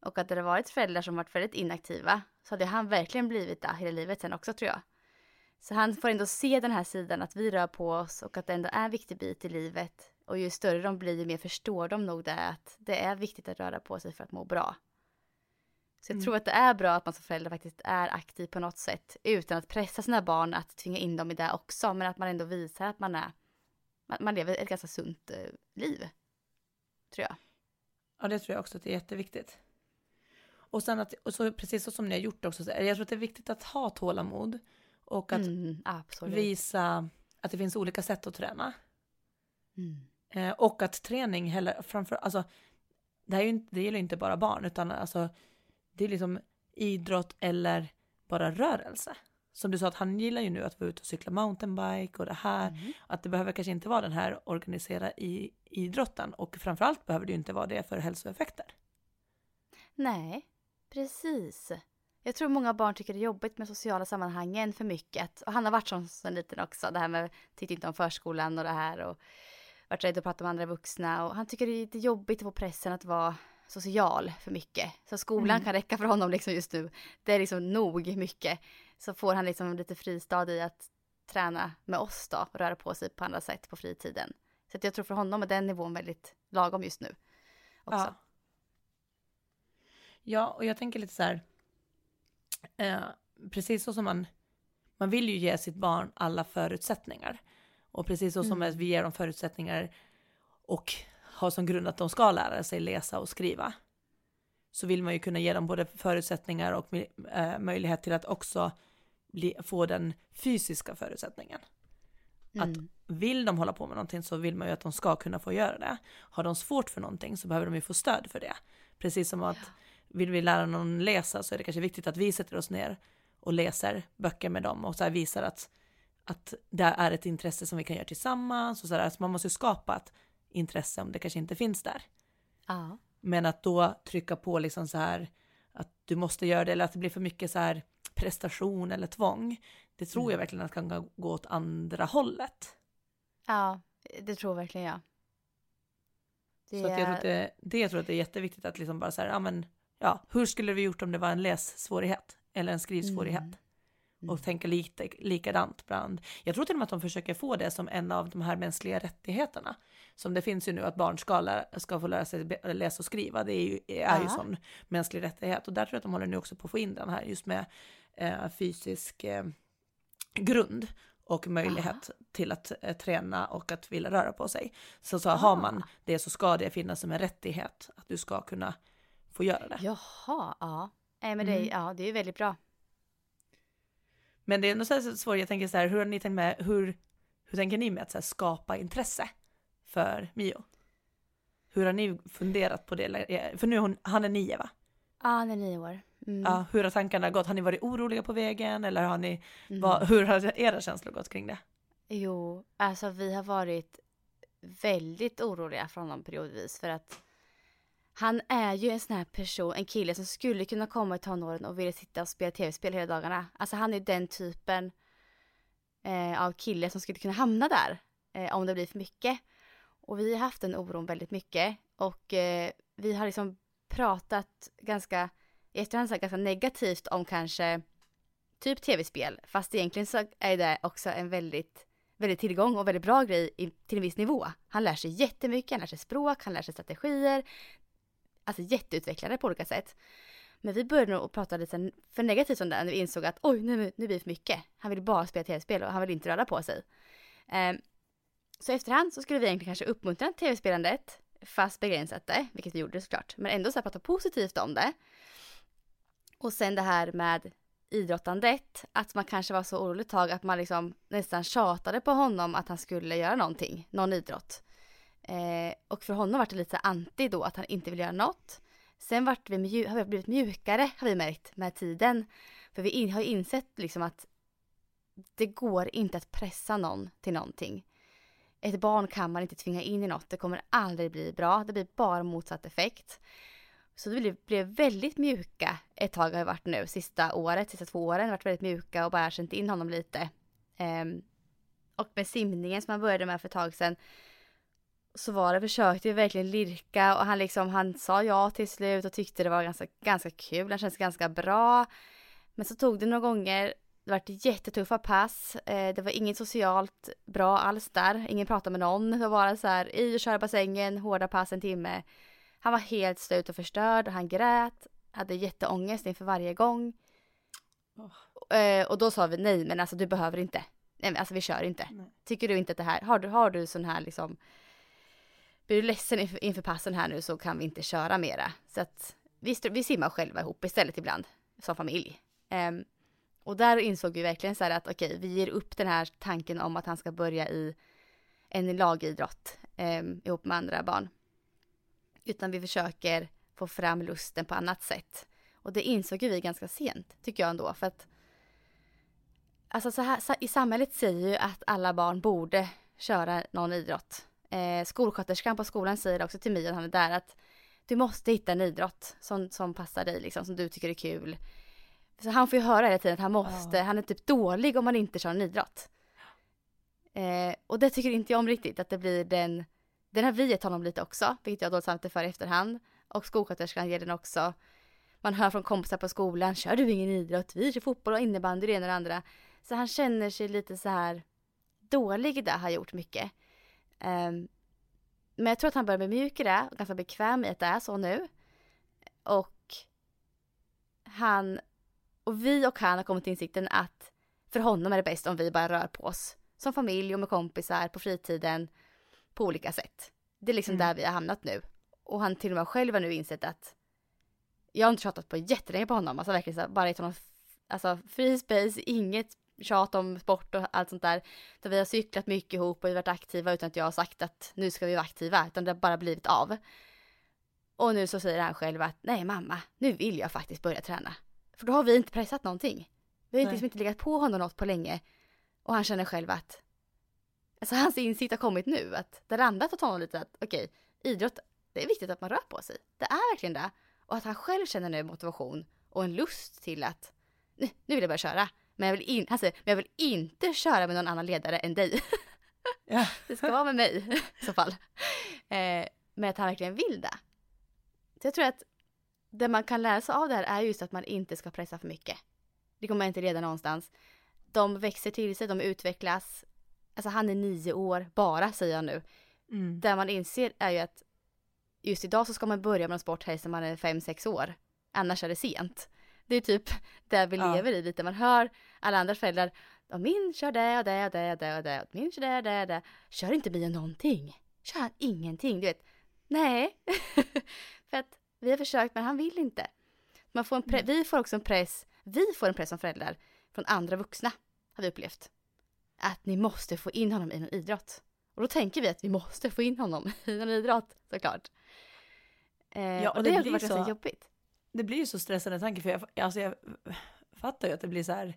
och att det hade varit föräldrar som varit väldigt inaktiva så hade han verkligen blivit det hela livet sen också tror jag. Så han får ändå se den här sidan att vi rör på oss och att det ändå är en viktig bit i livet. Och ju större de blir ju mer förstår de nog det att det är viktigt att röra på sig för att må bra. Så jag Mm. tror att det är bra att man som förälder faktiskt är aktiv på något sätt utan att pressa sina barn att tvinga in dem i det också men att man ändå visar att man är man, man lever ett ganska sunt eh, liv. Tror jag. Ja, det tror jag också att det är jätteviktigt. Och sen att, och så precis så som ni har gjort också, så, jag tror att det är viktigt att ha tålamod Och att Mm, visa att det finns olika sätt att träna. Mm. Eh, och att träning heller, framför, alltså, det, här är ju inte, det gäller ju inte bara barn, utan alltså, det är liksom idrott eller bara rörelse. Som du sa, att han gillar ju nu att vara ute och cykla mountainbike och det här. Mm. Att det behöver kanske inte vara den här organisera i idrotten och framförallt behöver det ju inte vara det för hälsoeffekter. Nej, precis. Jag tror många barn tycker det är jobbigt med sociala sammanhangen för mycket. Och han har varit sån sen liten också. Det här med tyckte inte om förskolan och det här och varit rädd att prata med andra vuxna. Och han tycker det är lite jobbigt att få pressen att vara social för mycket. Så skolan Mm. kan räcka för honom liksom just nu. Det är liksom nog mycket. Så får han liksom lite fristad i att träna med oss då och röra på sig på andra sätt på fritiden. Så jag tror för honom är den nivån väldigt lagom just nu. Också. Ja. ja, och jag tänker lite så här. Eh, precis så som man, man vill ju ge sitt barn alla förutsättningar. Och precis så som Mm. vi ger dem förutsättningar och har som grund att de ska lära sig läsa och skriva. Så vill man ju kunna ge dem både förutsättningar och eh, möjlighet till att också bli, få den fysiska förutsättningen. Att Mm. vill de hålla på med någonting så vill man ju att de ska kunna få göra det. Har de svårt för någonting så behöver de ju få stöd för det. Precis som att vill vi lära någon läsa så är det kanske viktigt att vi sätter oss ner och läser böcker med dem och så visar att, att det är ett intresse som vi kan göra tillsammans. Och så här, så man måste ju skapa ett intresse om det kanske inte finns där. Ja. Men att då trycka på liksom så här att du måste göra det eller att det blir för mycket så här prestation eller tvång. Det tror Mm. jag verkligen att kan gå åt andra hållet. Ja, det tror verkligen jag. Det Så att jag tror att det, det jag tror att det är jätteviktigt att liksom bara så här, ja men, ja, hur skulle vi gjort om det var en lässvårighet eller en skrivsvårighet? Mm. Och Mm. tänka lite likadant bland. Jag tror till och med att de försöker få det som en av de här mänskliga rättigheterna. Som det finns ju nu att barn ska, lära, ska få lära sig läsa och skriva. Det är ju, är ju Ja. sån mänsklig rättighet. Och där tror jag att de håller nu också på att få in den här just med eh, fysisk eh, grund och möjlighet till att eh, träna och att vilja röra på sig. Så, så har man Ah. det så ska det finnas som en rättighet att du ska kunna få göra det. Jaha, ja. Nej men det, Mm. ja, det är ju väldigt bra. Men det är så här svårt, jag tänker så här, hur har ni tänkt med, hur, hur tänker ni med att så skapa intresse för Mio? Hur har ni funderat på det? För nu hon, han är nio va? Ja, han är nio år. Mm. Ja, hur har tankarna gått? Har ni varit oroliga på vägen eller har ni, Mm. vad, hur har era känslor gått kring det? Jo, alltså vi har varit väldigt oroliga för honom periodvis för att han är ju en sån här person, en kille som skulle kunna komma i tonåren och vilja sitta och spela tv-spel hela dagarna. Alltså han är den typen eh, av kille som skulle kunna hamna där eh, om det blir för mycket. Och vi har haft den oron väldigt mycket och eh, vi har liksom pratat ganska, i efterhand så ganska negativt om kanske typ tv-spel. Fast egentligen så är det också en väldigt, väldigt tillgång och väldigt bra grej i, till en viss nivå. Han lär sig jättemycket, han lär sig språk, han lär sig strategier. Alltså jätteutvecklade på olika sätt. Men vi började nog prata lite för negativt om det när vi insåg att oj, nu, nu blir det för mycket. Han vill bara spela tv-spel och han vill inte röra på sig. Um, så efterhand så skulle vi egentligen kanske uppmuntra tv-spelandet, fast begränsat det, vilket vi gjorde såklart. Men ändå så här prata positivt om det. Och sen det här med idrottandet, att man kanske var så orolig ett tag att man liksom nästan tjatade på honom att han skulle göra någonting, någon idrott. Eh, och för honom var det lite anti då, att han inte vill göra något. Sen vart vi har vi blivit mjukare har vi märkt med tiden. För vi in, har insett liksom att det går inte att pressa någon till någonting. Ett barn kan man inte tvinga in i något, det kommer aldrig bli bra, det blir bara motsatt effekt. Så vi blev väldigt mjuka ett tag har vi varit nu, sista året, sista två åren, varit väldigt mjuka och bara känt in honom lite. Eh, och med simningen som han började med för ett tag sedan så var det, försökte vi verkligen lirka och han liksom, han sa ja till slut och tyckte det var ganska, ganska kul, han kändes ganska bra. Men så tog det några gånger, det var jättetuffa pass, eh, det var inget socialt bra alls där, ingen pratade med någon, det var bara så här i och köra bassängen, hårda pass en timme. Han var helt slut och förstörd och han grät, hade jätteångest inför varje gång. Eh, och då sa vi nej men alltså du behöver inte. Nej men alltså vi kör inte. Nej. Tycker du inte att det här, har du, har du sån här liksom blir du ledsen inför, inför passen här nu så kan vi inte köra mera. Så att vi, vi simmar själva ihop istället ibland som familj. Um, Och där insåg vi verkligen så här att okej, okay, vi ger upp den här tanken om att han ska börja i en lagidrott um, ihop med andra barn. Utan vi försöker få fram lusten på annat sätt. Och det insåg vi ganska sent, tycker jag ändå. För att alltså så här, i samhället säger ju att alla barn borde köra någon idrott. Eh, skolsköterskan på skolan säger också till mig och han är där att du måste hitta en idrott som, som passar dig, liksom, som du tycker är kul. Så han får ju höra hela tiden att han måste, ja. han är typ dålig om man inte kör en idrott. Eh, och det tycker inte jag om riktigt, att det blir den, den har vi gett honom lite också, vilket jag dåligt samvete för i efterhand. Och skolsköterskan ger den också. Man hör från kompisar på skolan, kör du ingen idrott? Vi kör fotboll och innebandy, det ena och det andra. Så han känner sig lite så här dålig där, har gjort mycket. Um, men jag tror att han börjar bli mjuk i det och ganska bekväm i att det är så nu. Och han, och vi och han har kommit till insikten att för honom är det bäst om vi bara rör på oss. Som familj och med kompisar på fritiden på olika sätt. Det är liksom mm. där vi har hamnat nu. Och han till och med själv har nu insett att jag har inte tjatat på jättelänge på honom, alltså verkligen så bara gett honom alltså free space, inget tjat om sport och allt sånt där. Där vi har cyklat mycket ihop och vi har varit aktiva utan att jag har sagt att nu ska vi vara aktiva, utan det har bara blivit av. Och nu så säger han själv att nej mamma, nu vill jag faktiskt börja träna. För då har vi inte pressat någonting. Vi har inte, liksom inte legat på honom något på länge. Och han känner själv att, alltså hans insikt har kommit nu, att det landat åt honom lite att okej, okay, idrott, det är viktigt att man rör på sig. Det är verkligen det. Och att han själv känner nu motivation och en lust till att nu, nu vill jag börja köra. Men jag vill, in, alltså, men jag vill inte köra med någon annan ledare än dig. Ja. det ska vara med mig i så fall. Eh, men att han verkligen vill det. Så jag tror att det man kan lära sig av det här är just att man inte ska pressa för mycket. Det kommer inte leda någonstans. De växer till sig, de utvecklas. Alltså han är nio år bara säger jag nu. Mm. Det man inser är ju att just idag så ska man börja med en sport helst när man är fem, sex år. Annars är det sent. Det är typ där vi ja. lever i lite. Man hör alla andra föräldrar. Och min kör det och det och det och det och det. Och min kör det och det och det. Kör inte Mia någonting. Kör han ingenting. Du vet. Nej. För att vi har försökt men han vill inte. Man får en pre- vi får också en press. Vi får en press som föräldrar. Från andra vuxna. Har vi upplevt. Att ni måste få in honom i någon idrott. Och då tänker vi att vi måste få in honom i någon idrott såklart. Eh, ja, och, och det, det har varit så... jobbigt det blir ju så stressande tanke för jag, alltså jag fattar ju att det blir så här.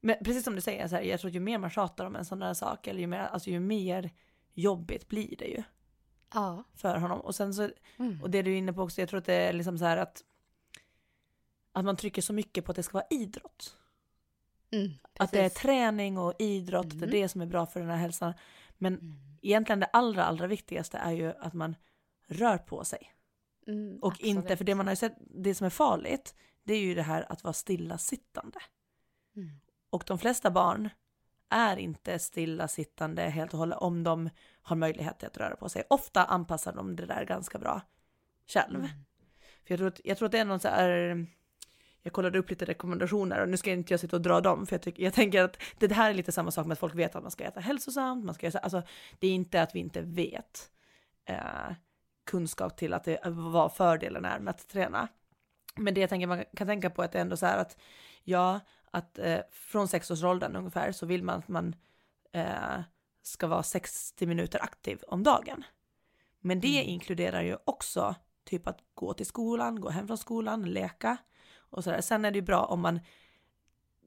Men precis som du säger, så här, jag tror att ju mer man tjatar om en sån där sak, eller ju mer, alltså ju mer jobbigt blir det ju. Ja. För honom. Och sen så, mm. och det du är inne på också, jag tror att det är liksom så här att, att man trycker så mycket på att det ska vara idrott. Mm, att det är träning och idrott, mm. det är det som är bra för den här hälsan. Men mm. egentligen det allra, allra viktigaste är ju att man rör på sig. Mm, och absolut. inte, för det man har sett, det som är farligt, det är ju det här att vara stillasittande. Mm. Och de flesta barn är inte stillasittande helt och hållet om de har möjlighet att röra på sig. Ofta anpassar de det där ganska bra själv. Mm. För jag tror, att, jag tror att det är någon så här, jag kollade upp lite rekommendationer och nu ska inte jag sitta och dra dem för jag, tycker, jag tänker att det här är lite samma sak med att folk vet att man ska äta hälsosamt, man ska alltså det är inte att vi inte vet. Eh, kunskap till att det vad fördelen är med att träna. Men det jag tänker man kan tänka på är att det ändå så här att ja, att eh, från sexårsåldern ungefär så vill man att man eh, ska vara 60 minuter aktiv om dagen. Men det mm. inkluderar ju också typ att gå till skolan, gå hem från skolan, leka och sådär. Sen är det ju bra om man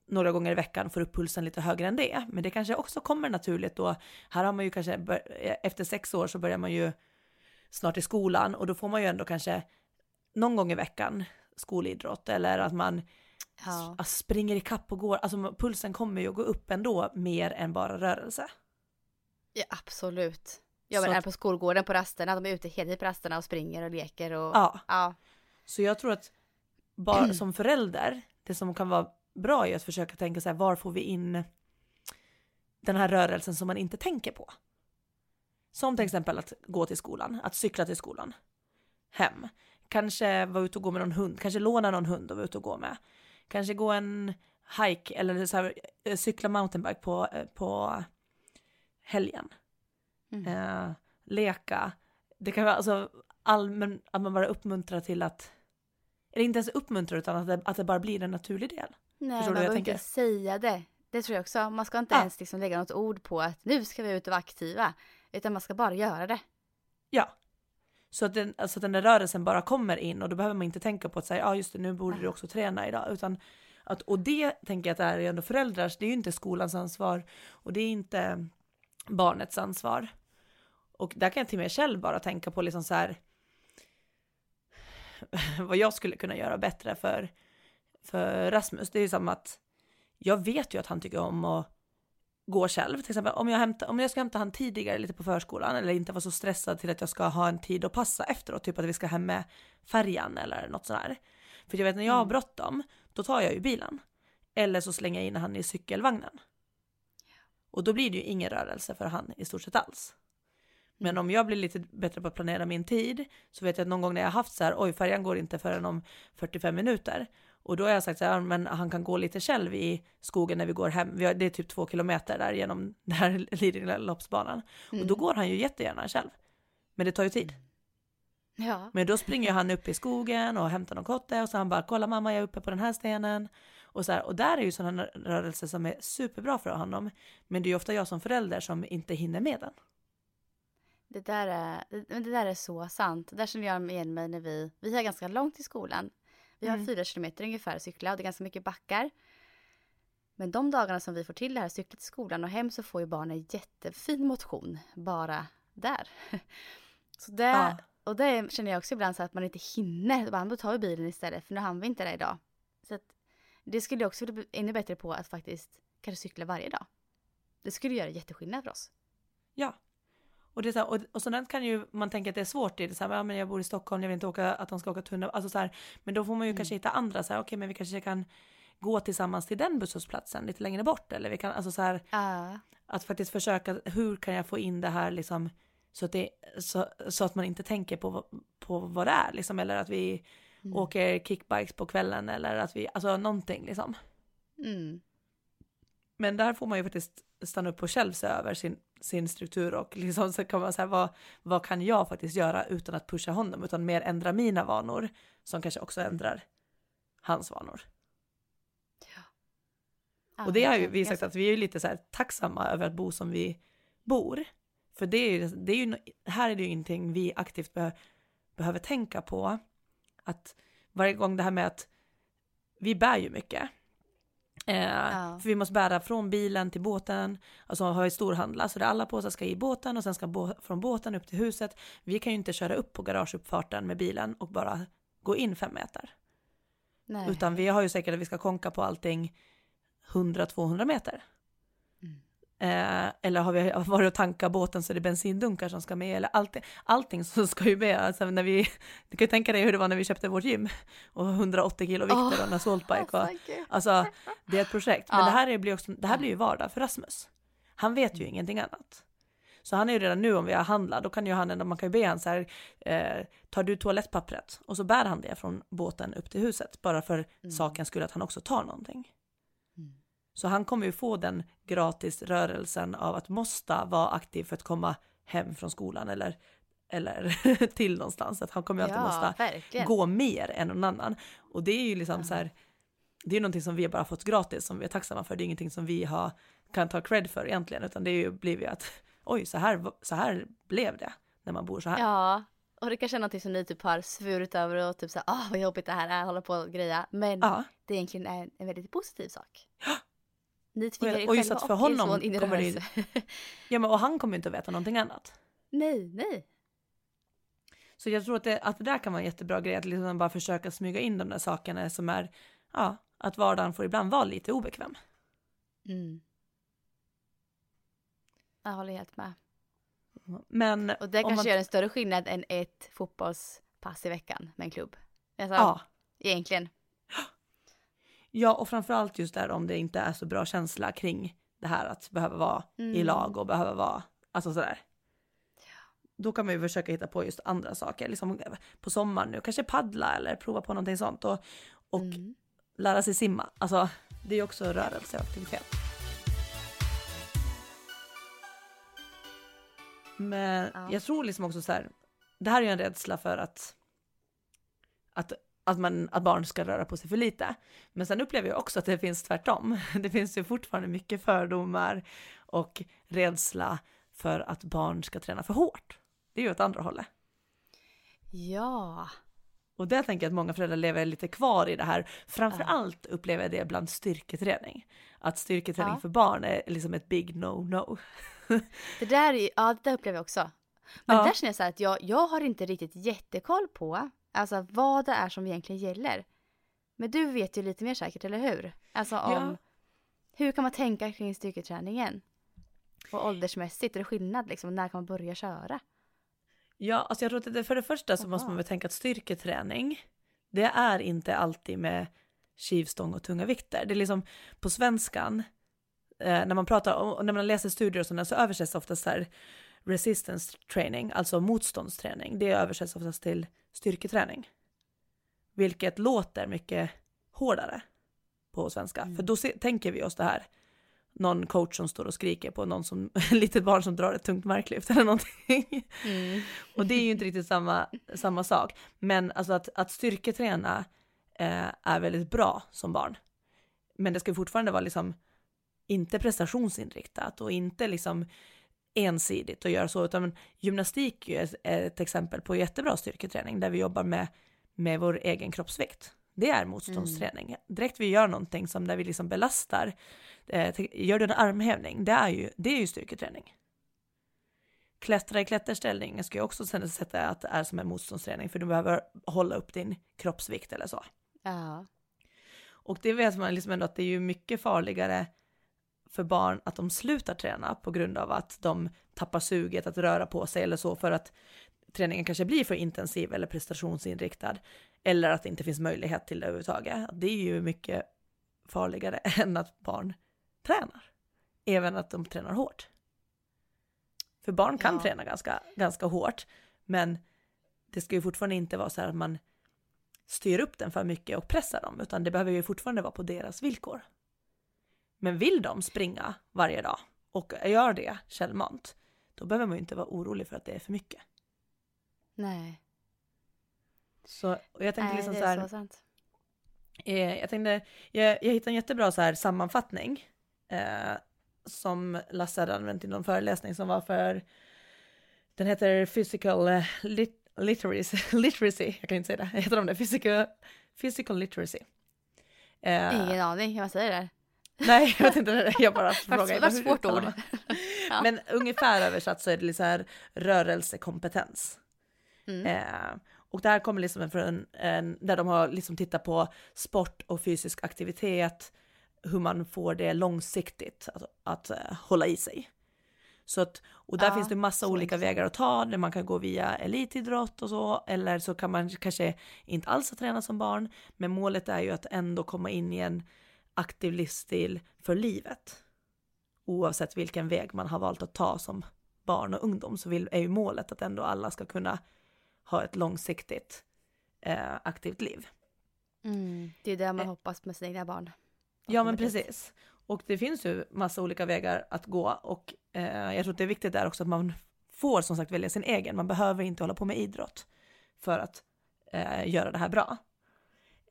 några gånger i veckan får upp pulsen lite högre än det. Men det kanske också kommer naturligt då. Här har man ju kanske, efter sex år så börjar man ju snart i skolan och då får man ju ändå kanske någon gång i veckan skolidrott eller att man ja. springer i kapp och går, alltså pulsen kommer ju att gå upp ändå mer än bara rörelse. Ja absolut. Jag är på skolgården på rasterna, de är ute hela tiden på rasterna och springer och leker och ja. ja. Så jag tror att bara som förälder, det som kan vara bra är att försöka tänka så här, var får vi in den här rörelsen som man inte tänker på? Som till exempel att gå till skolan, att cykla till skolan. Hem. Kanske vara ute och gå med någon hund, kanske låna någon hund och vara ute och gå med. Kanske gå en hike eller så här, eh, cykla mountainbike på, eh, på helgen. Mm. Eh, leka. Det kan vara alltså allmän, att man bara uppmuntrar till att, eller inte ens uppmuntrar utan att det, att det bara blir en naturlig del. Nej, Förstår man behöver inte säga det. Det tror jag också. Man ska inte Ja. ens liksom lägga något ord på att nu ska vi ut och vara aktiva. Utan man ska bara göra det. Ja. Så att den, alltså den där rörelsen bara kommer in och då behöver man inte tänka på att säga, ja ah, just det, nu borde du också träna idag. Utan att, och det tänker jag att det är ändå föräldrars, det är ju inte skolans ansvar och det är inte barnets ansvar. Och där kan jag till med själv bara tänka på liksom så här vad jag skulle kunna göra bättre för, för Rasmus. Det är ju som att jag vet ju att han tycker om att gå själv. Till exempel om jag, hämtar, om jag ska hämta han tidigare lite på förskolan eller inte vara så stressad till att jag ska ha en tid att passa efteråt, typ att vi ska hem med färjan eller något sånt här. För jag vet när jag har Mm. bråttom, då tar jag ju bilen. Eller så slänger jag in han i cykelvagnen. Och då blir det ju ingen rörelse för han i stort sett alls. Men om jag blir lite bättre på att planera min tid så vet jag att någon gång när jag har haft så här, oj färjan går inte förrän om 45 minuter. Och då har jag sagt så här, men han kan gå lite själv i skogen när vi går hem. Vi har, det är typ två kilometer där genom den här Lidingöloppsbanan. Och då går han ju jättegärna själv. Men det tar ju tid. Ja. Men då springer han upp i skogen och hämtar någon kotte och så han bara kolla mamma jag är uppe på den här stenen. Och, så här, och där är ju sådana rörelser som är superbra för honom. Men det är ju ofta jag som förälder som inte hinner med den. Det där, är, det, men det där är så sant. Där känner jag igen mig när vi, vi har ganska långt till skolan. Vi har Mm. fyra kilometer ungefär att cykla och det är ganska mycket backar. Men de dagarna som vi får till det här cykla till skolan och hem så får ju barnen jättefin motion bara där. Så det, Ja. Och det känner jag också ibland så att man inte hinner. Då tar vi bilen istället för nu hann vi inte det idag. Så att det skulle jag också bli ännu bättre på att faktiskt kanske cykla varje dag. Det skulle göra jätteskillnad för oss. Ja. Och, det är så här, och, och sådant kan ju man tänka att det är svårt. Det är så här, ja, men jag bor i Stockholm, jag vill inte åka, att de ska åka tunnelbana. Alltså så här, men då får man ju Mm. kanske hitta andra, så här, okej men vi kanske kan gå tillsammans till den busshållplatsen lite längre bort. Eller vi kan, alltså så här, Ja. att faktiskt försöka, hur kan jag få in det här liksom så att, det, så, så att man inte tänker på, på vad det är liksom. Eller att vi Mm. åker kickbikes på kvällen eller att vi, alltså någonting liksom. Mm. Men där får man ju faktiskt stanna upp och själv se över sin, sin struktur och liksom så kan man säga vad, vad kan jag faktiskt göra utan att pusha honom utan mer ändra mina vanor som kanske också ändrar hans vanor. Ja, och det har ju vi sagt att vi är ju lite så här tacksamma över att bo som vi bor. För det är ju, det är ju, här är det ju ingenting vi aktivt be, behöver tänka på. Att varje gång det här med att vi bär ju mycket. Eh, Ja. För vi måste bära från bilen till båten, alltså har vi storhandla, så det alla påsar ska i båten och sen ska bå, från båten upp till huset. Vi kan ju inte köra upp på garageuppfarten med bilen och bara gå in fem meter. Nej. Utan vi har ju säkert att vi ska konka på allting 100-200 meter. Mm. Eh, eller har vi varit och tankat båten så är det bensindunkar som ska med, eller allting, allting som ska ju med. Alltså när vi, du kan ju tänka dig hur det var när vi köpte vårt gym och 180 kilo vikter Åh, och en assaultbike. Och, Alltså, det är ett projekt. Men det här, är, blir också, det här blir ju vardag för Rasmus. Han vet ju ingenting annat. Så han är ju redan nu om vi har handlat, då kan ju han, man kan ju be han så här, eh, tar du toalettpappret? Och så bär han det från båten upp till huset, bara för Mm. saken skulle att han också tar någonting. Så han kommer ju få den gratis rörelsen av att måste vara aktiv för att komma hem från skolan eller, eller till någonstans. Att han kommer ju alltid ja, måste verkligen. gå mer än någon annan. Och det är ju liksom Ja. så här, det är ju någonting som vi bara fått gratis som vi är tacksamma för. Det är ingenting som vi har, kan ta cred för egentligen, utan det är ju blivit att oj, så här, så här blev det när man bor så här. Ja, och det kanske är någonting som ni typ har svurit över och typ såhär, ah vad jobbigt det här är, hålla på och greja. Men Ja. det egentligen är en väldigt positiv sak. Ni Och- tvingar er och just att för honom kommer det ju- ja, men och han kommer ju inte att veta någonting annat. nej, nej. Så jag tror att det, att det där kan vara en jättebra grej, att liksom bara försöka smyga in de där sakerna som är, ja, att vardagen får ibland vara lite obekväm. Mm. Jag håller helt med. Men Och det kanske man, gör en större skillnad än ett fotbollspass i veckan med en klubb. Alltså, ja, egentligen. ja, och framförallt just där om det inte är så bra känsla kring det här att behöva vara i Mm. lag och behöva vara, alltså sådär. Då kan man ju försöka hitta på just andra saker, liksom på sommaren nu, kanske paddla eller prova på någonting sånt och, och Mm. lära sig simma. Alltså det är ju också rörelse och aktivitet. Men Ja. jag tror liksom också så här, det här är ju en rädsla för att, att att, man, att barn ska röra på sig för lite. Men sen upplever jag också att det finns tvärtom. Det finns ju fortfarande mycket fördomar och rädsla för att barn ska träna för hårt. Det är ju åt andra hållet. Ja. Och där tänker jag att många föräldrar lever lite kvar i det här. Framför allt upplever jag det bland styrketräning. Att styrketräning Ja. för barn är liksom ett big no-no. Det där, är- ja, det där upplever jag också. Men Ja. där känner jag så här att jag, jag har inte riktigt jättekoll på alltså, vad det är som egentligen gäller. Men du vet ju lite mer säkert, eller hur? Alltså om Ja. hur kan man tänka kring styrketräningen? Och åldersmässigt, är det skillnad liksom? När kan man börja köra? Ja, alltså jag tror att det, för det första så måste man väl tänka att styrketräning, det är inte alltid med skivstång och tunga vikter. Det är liksom på svenskan, eh, när man pratar om, och när man läser studier och sådana så översätts oftast så här resistance training, alltså motståndsträning. Det översätts oftast till styrketräning. Vilket låter mycket hårdare på svenska. För då se, tänker vi oss det här, någon coach som står och skriker på någon som, litet barn som drar ett tungt marklyft eller någonting. Och det är ju inte riktigt samma, samma sak. Men alltså att, att styrketräna eh, är väldigt bra som barn. Men det ska fortfarande vara liksom inte prestationsinriktat och inte liksom ensidigt att göra så, utan gymnastik är ett- exempel på jättebra styrketräning där vi jobbar med, med vår egen kroppsvikt. Det är motståndsträning. Direkt vi gör någonting som där vi liksom belastar, eh, gör du en armhävning, det är ju, det är ju styrketräning. Klättra i klätterställning ska jag också sen sätta att det är som en motståndsträning för du behöver hålla upp din kroppsvikt eller så. Ja. Och det vet man liksom ändå att det är ju mycket farligare för barn att de slutar träna på grund av att de tappar suget att röra på sig eller så för att träningen kanske blir för intensiv eller prestationsinriktad eller att det inte finns möjlighet till det överhuvudtaget. Det är ju mycket farligare än att barn tränar. Även att de tränar hårt. För barn kan Ja. träna ganska, ganska hårt, men det ska ju fortfarande inte vara så här att man styr upp den för mycket och pressar dem, utan det behöver ju fortfarande vara på deras villkor. Men vill de springa varje dag och gör det självmant, då behöver man ju inte vara orolig för att det är för mycket. Nej. Så, och jag tänkte Nej, liksom så är här, så sant. eh, jag tänkte, jag, jag hittade en jättebra så här sammanfattning eh, som Lasse hade använt i någon föreläsning som var för, den heter Physical eh, lit, literacy, literacy, jag kan inte säga det, heter de det? Physical, physical literacy. Eh, Ingen aning man säger det. Nej, jag vet inte, jag bara frågar. Vad svårt ord. man? Men ungefär översatt så är det så här rörelsekompetens. Mm. Eh, och det här kommer liksom från en, där de har liksom tittat på sport och fysisk aktivitet, hur man får det långsiktigt att, att eh, hålla i sig. Så att, och där Ja, finns det massa olika intressant. vägar att ta, där man kan gå via elitidrott och så, eller så kan man kanske inte alls ha tränat som barn, men målet är ju att ändå komma in i en aktiv livsstil för livet. Oavsett vilken väg man har valt att ta som barn och ungdom så vill, är ju målet att ändå alla ska kunna ha ett långsiktigt eh, aktivt liv. Mm. Det är det man Eh. hoppas med sina egna barn. Ja men precis. Och det finns ju massa olika vägar att gå och eh, jag tror att det är viktigt där också att man får som sagt välja sin egen. Man behöver inte hålla på med idrott för att eh, göra det här bra.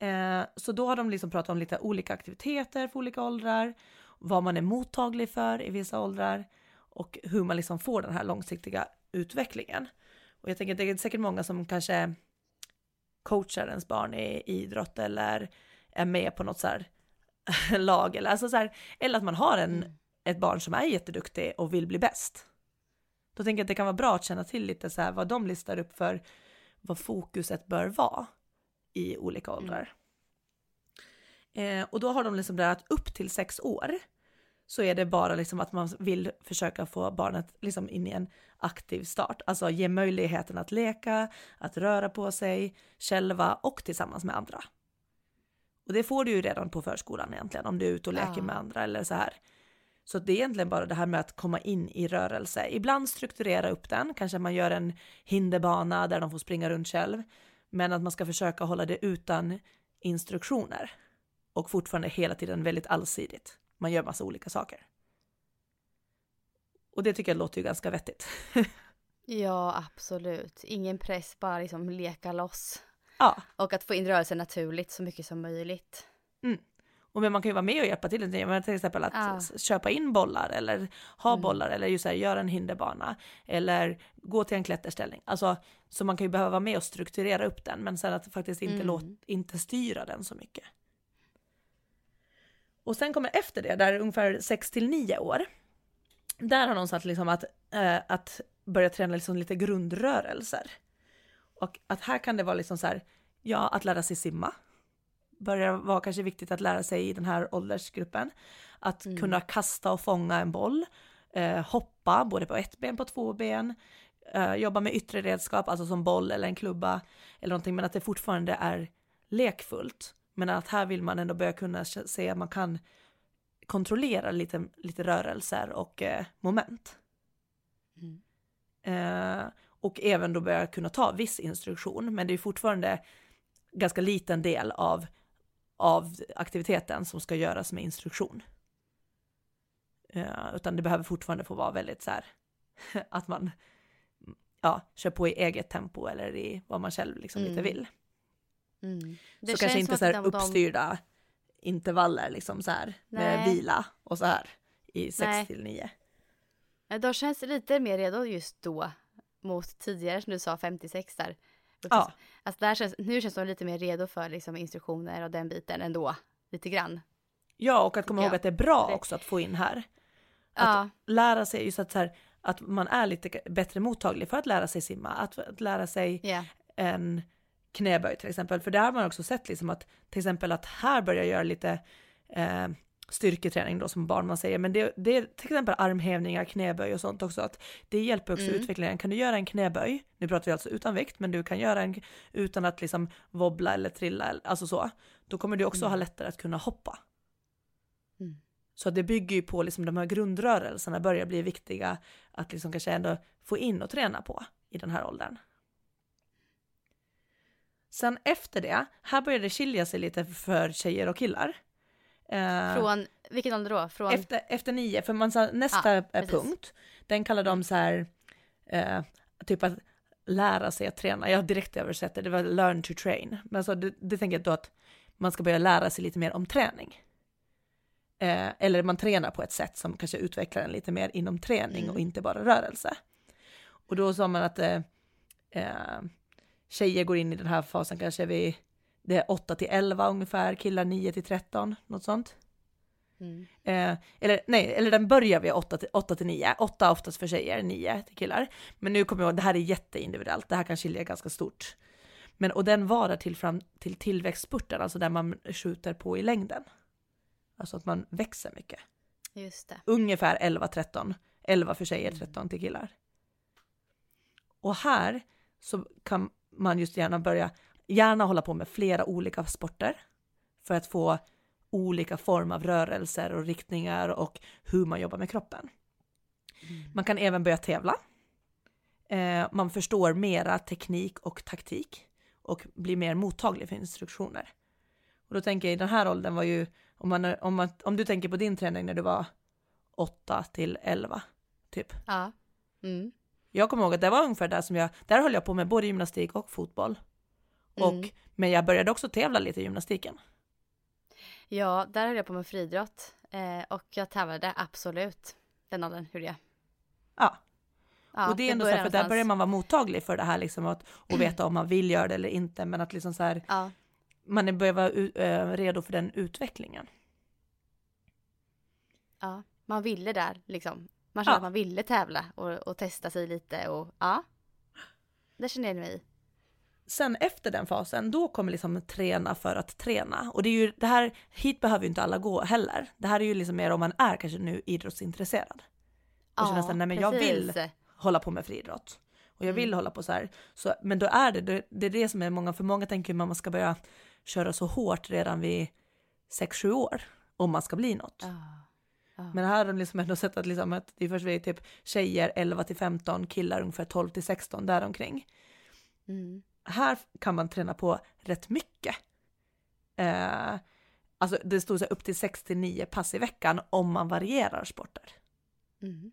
Eh, så då har de liksom pratat om lite olika aktiviteter för olika åldrar, vad man är mottaglig för i vissa åldrar och hur man liksom får den här långsiktiga utvecklingen. Och jag tänker att det är säkert många som kanske coachar ens barn i idrott eller är med på något så här lag eller, alltså så här, eller att man har en, Mm. ett barn som är jätteduktig och vill bli bäst. Då tänker jag att det kan vara bra att känna till lite så här vad de listar upp för vad fokuset bör vara i olika åldrar. Eh, och då har de liksom där att upp till sex år så är det bara liksom att man vill försöka få barnet liksom in i en aktiv start, alltså ge möjligheten att leka, att röra på sig själva och tillsammans med andra. Och det får du ju redan på förskolan egentligen om du är ute och leker Ja. med andra eller så här. Så det är egentligen bara det här med att komma in i rörelse. Ibland strukturera upp den, kanske man gör en hinderbana där de får springa runt själv. Men att man ska försöka hålla det utan instruktioner. Och fortfarande hela tiden väldigt allsidigt. Man gör massa olika saker. Och det tycker jag låter ju ganska vettigt. Ja, absolut. Ingen press, bara liksom leka loss. Ja. Och att få in rörelse naturligt så mycket som möjligt. Och men man kan ju vara med och hjälpa till. Men till exempel att Ja. köpa in bollar eller ha Mm. bollar eller just här, göra en hinderbana eller gå till en klätterställning. Alltså, så man kan ju behöva vara med och strukturera upp den men sen att faktiskt inte, Mm. låt, inte styra den så mycket. Och sen kommer efter det, där är ungefär 6 till 9 år. Där har någon sagt liksom att, eh, att börja träna liksom lite grundrörelser. Och att här kan det vara liksom så här, ja, att lära sig simma. Börjar vara kanske viktigt att lära sig i den här åldersgruppen. Att Mm. kunna kasta och fånga en boll. Eh, hoppa både på ett ben, på två ben. Eh, jobba med yttre redskap, alltså som boll eller en klubba. Eller någonting, men att det fortfarande är lekfullt. Men att här vill man ändå börja kunna se att man kan kontrollera lite, lite rörelser och eh, moment. Mm. Eh, och även då börja kunna ta viss instruktion, men det är fortfarande ganska liten del av, av aktiviteten som ska göras med instruktion. Eh, utan det behöver fortfarande få vara väldigt så här att man ja, kör på i eget tempo eller i vad man själv liksom lite Mm. vill. Mm. Så kanske inte så här att de- uppstyrda intervaller liksom så här med Nej. vila och så här i Nej. 6 till 9. Ja, De känns lite mer redo just då mot tidigare som du sa 56 där. Ja. Alltså där känns, nu känns de lite mer redo för liksom instruktioner och den biten ändå. Lite grann. Ja, och att komma ihåg jag. att det är bra Det- också att få in här. Ja, lära sig just att, så här, att man är lite bättre mottaglig för att lära sig simma, att, att lära sig ja. en knäböj till exempel. För där har man också sett liksom att till exempel att här börjar göra lite eh, styrketräning då som barn man säger, men det, det är till exempel armhävningar, knäböj och sånt också, att det hjälper också Mm. utvecklingen. Kan du göra en knäböj, nu pratar vi alltså utan vikt, men du kan göra en utan att liksom wobbla eller trilla, alltså så, då kommer du också Mm. ha lättare att kunna hoppa. Mm. Så det bygger ju på liksom de här grundrörelserna börjar bli viktiga att liksom kanske ändå få in och träna på i den här åldern. Sen efter det, här börjar det skilja sig lite för tjejer och killar. Eh, Från, vilken ålder då? Från, efter, efter nio, för man sa nästa precis. punkt, den kallar de så här, eh, typ att lära sig att träna. Jag direkt översatt det, det var learn to train. Men så det, det tänker jag då att man ska börja lära sig lite mer om träning. Eh, eller man tränar på ett sätt som kanske utvecklar en lite mer inom träning Mm. och inte bara rörelse. Och då sa man att eh, eh, tjejer går in i den här fasen kanske vid det är 8 till 11 ungefär, killar 9 till 13, något sånt. mm. Eh, eller nej, eller den börjar vid 8 till, 8 till 9. 8 oftast för tjejer, 9 till killar. Men nu kommer jag ihåg, det här är jätteindividuellt, det här kan skilja ganska stort. Men och den varar till fram till tillväxtspurten, alltså där man skjuter på i längden. Alltså att man växer mycket. Just det. Ungefär 11-13. 11 för tjejer, Mm. 13 till killar. Och här så kan man just gärna börja, gärna hålla på med flera olika sporter för att få olika form av rörelser och riktningar och hur man jobbar med kroppen. Man kan även börja tävla. Eh, man förstår mera teknik och taktik och blir mer mottaglig för instruktioner. Och då tänker jag i den här åldern var ju, om, man, om, man, om du tänker på din träning när du var 8 till 11, typ. Ja. Mm. Jag kommer ihåg att det var ungefär där som jag, där höll jag på med både gymnastik och fotboll. Och, Mm. Men jag började också tävla lite i gymnastiken. Ja, där höll jag på med friidrott. Eh, och jag tävlade absolut. Den åldern gjorde jag. Ja, Ja, och det är ändå så här, för där börjar man vara mottaglig för det här liksom att, och veta om man vill göra det eller inte, men att liksom så här, Ja, man börjar vara u- eh, redo för den utvecklingen. ja. Man ville där liksom. Man kände Ja. att man ville tävla och, och testa sig lite och ja. Det känner jag mig i. Sen efter den fasen, då kommer liksom träna för att träna. Och det är ju det här, hit behöver ju inte alla gå heller. Det här är ju liksom mer om man är kanske nu idrottsintresserad. Och känner så här, nej men jag vill hålla på med friidrott. Och jag vill Mm. hålla på så här. Så, men då är det, det, det är det som är många, för många tänker man ska börja köra så hårt redan vid 6-7 år. Om man ska bli något. Ja. Ja. Men här har de liksom ändå sett att, liksom att det är först vid typ tjejer 11 till 15, killar ungefär 12 till 16 däromkring. Mm. Här kan man träna på rätt mycket. Eh, alltså det stod så upp till 6 till 9 pass i veckan om man varierar sporter. Mm.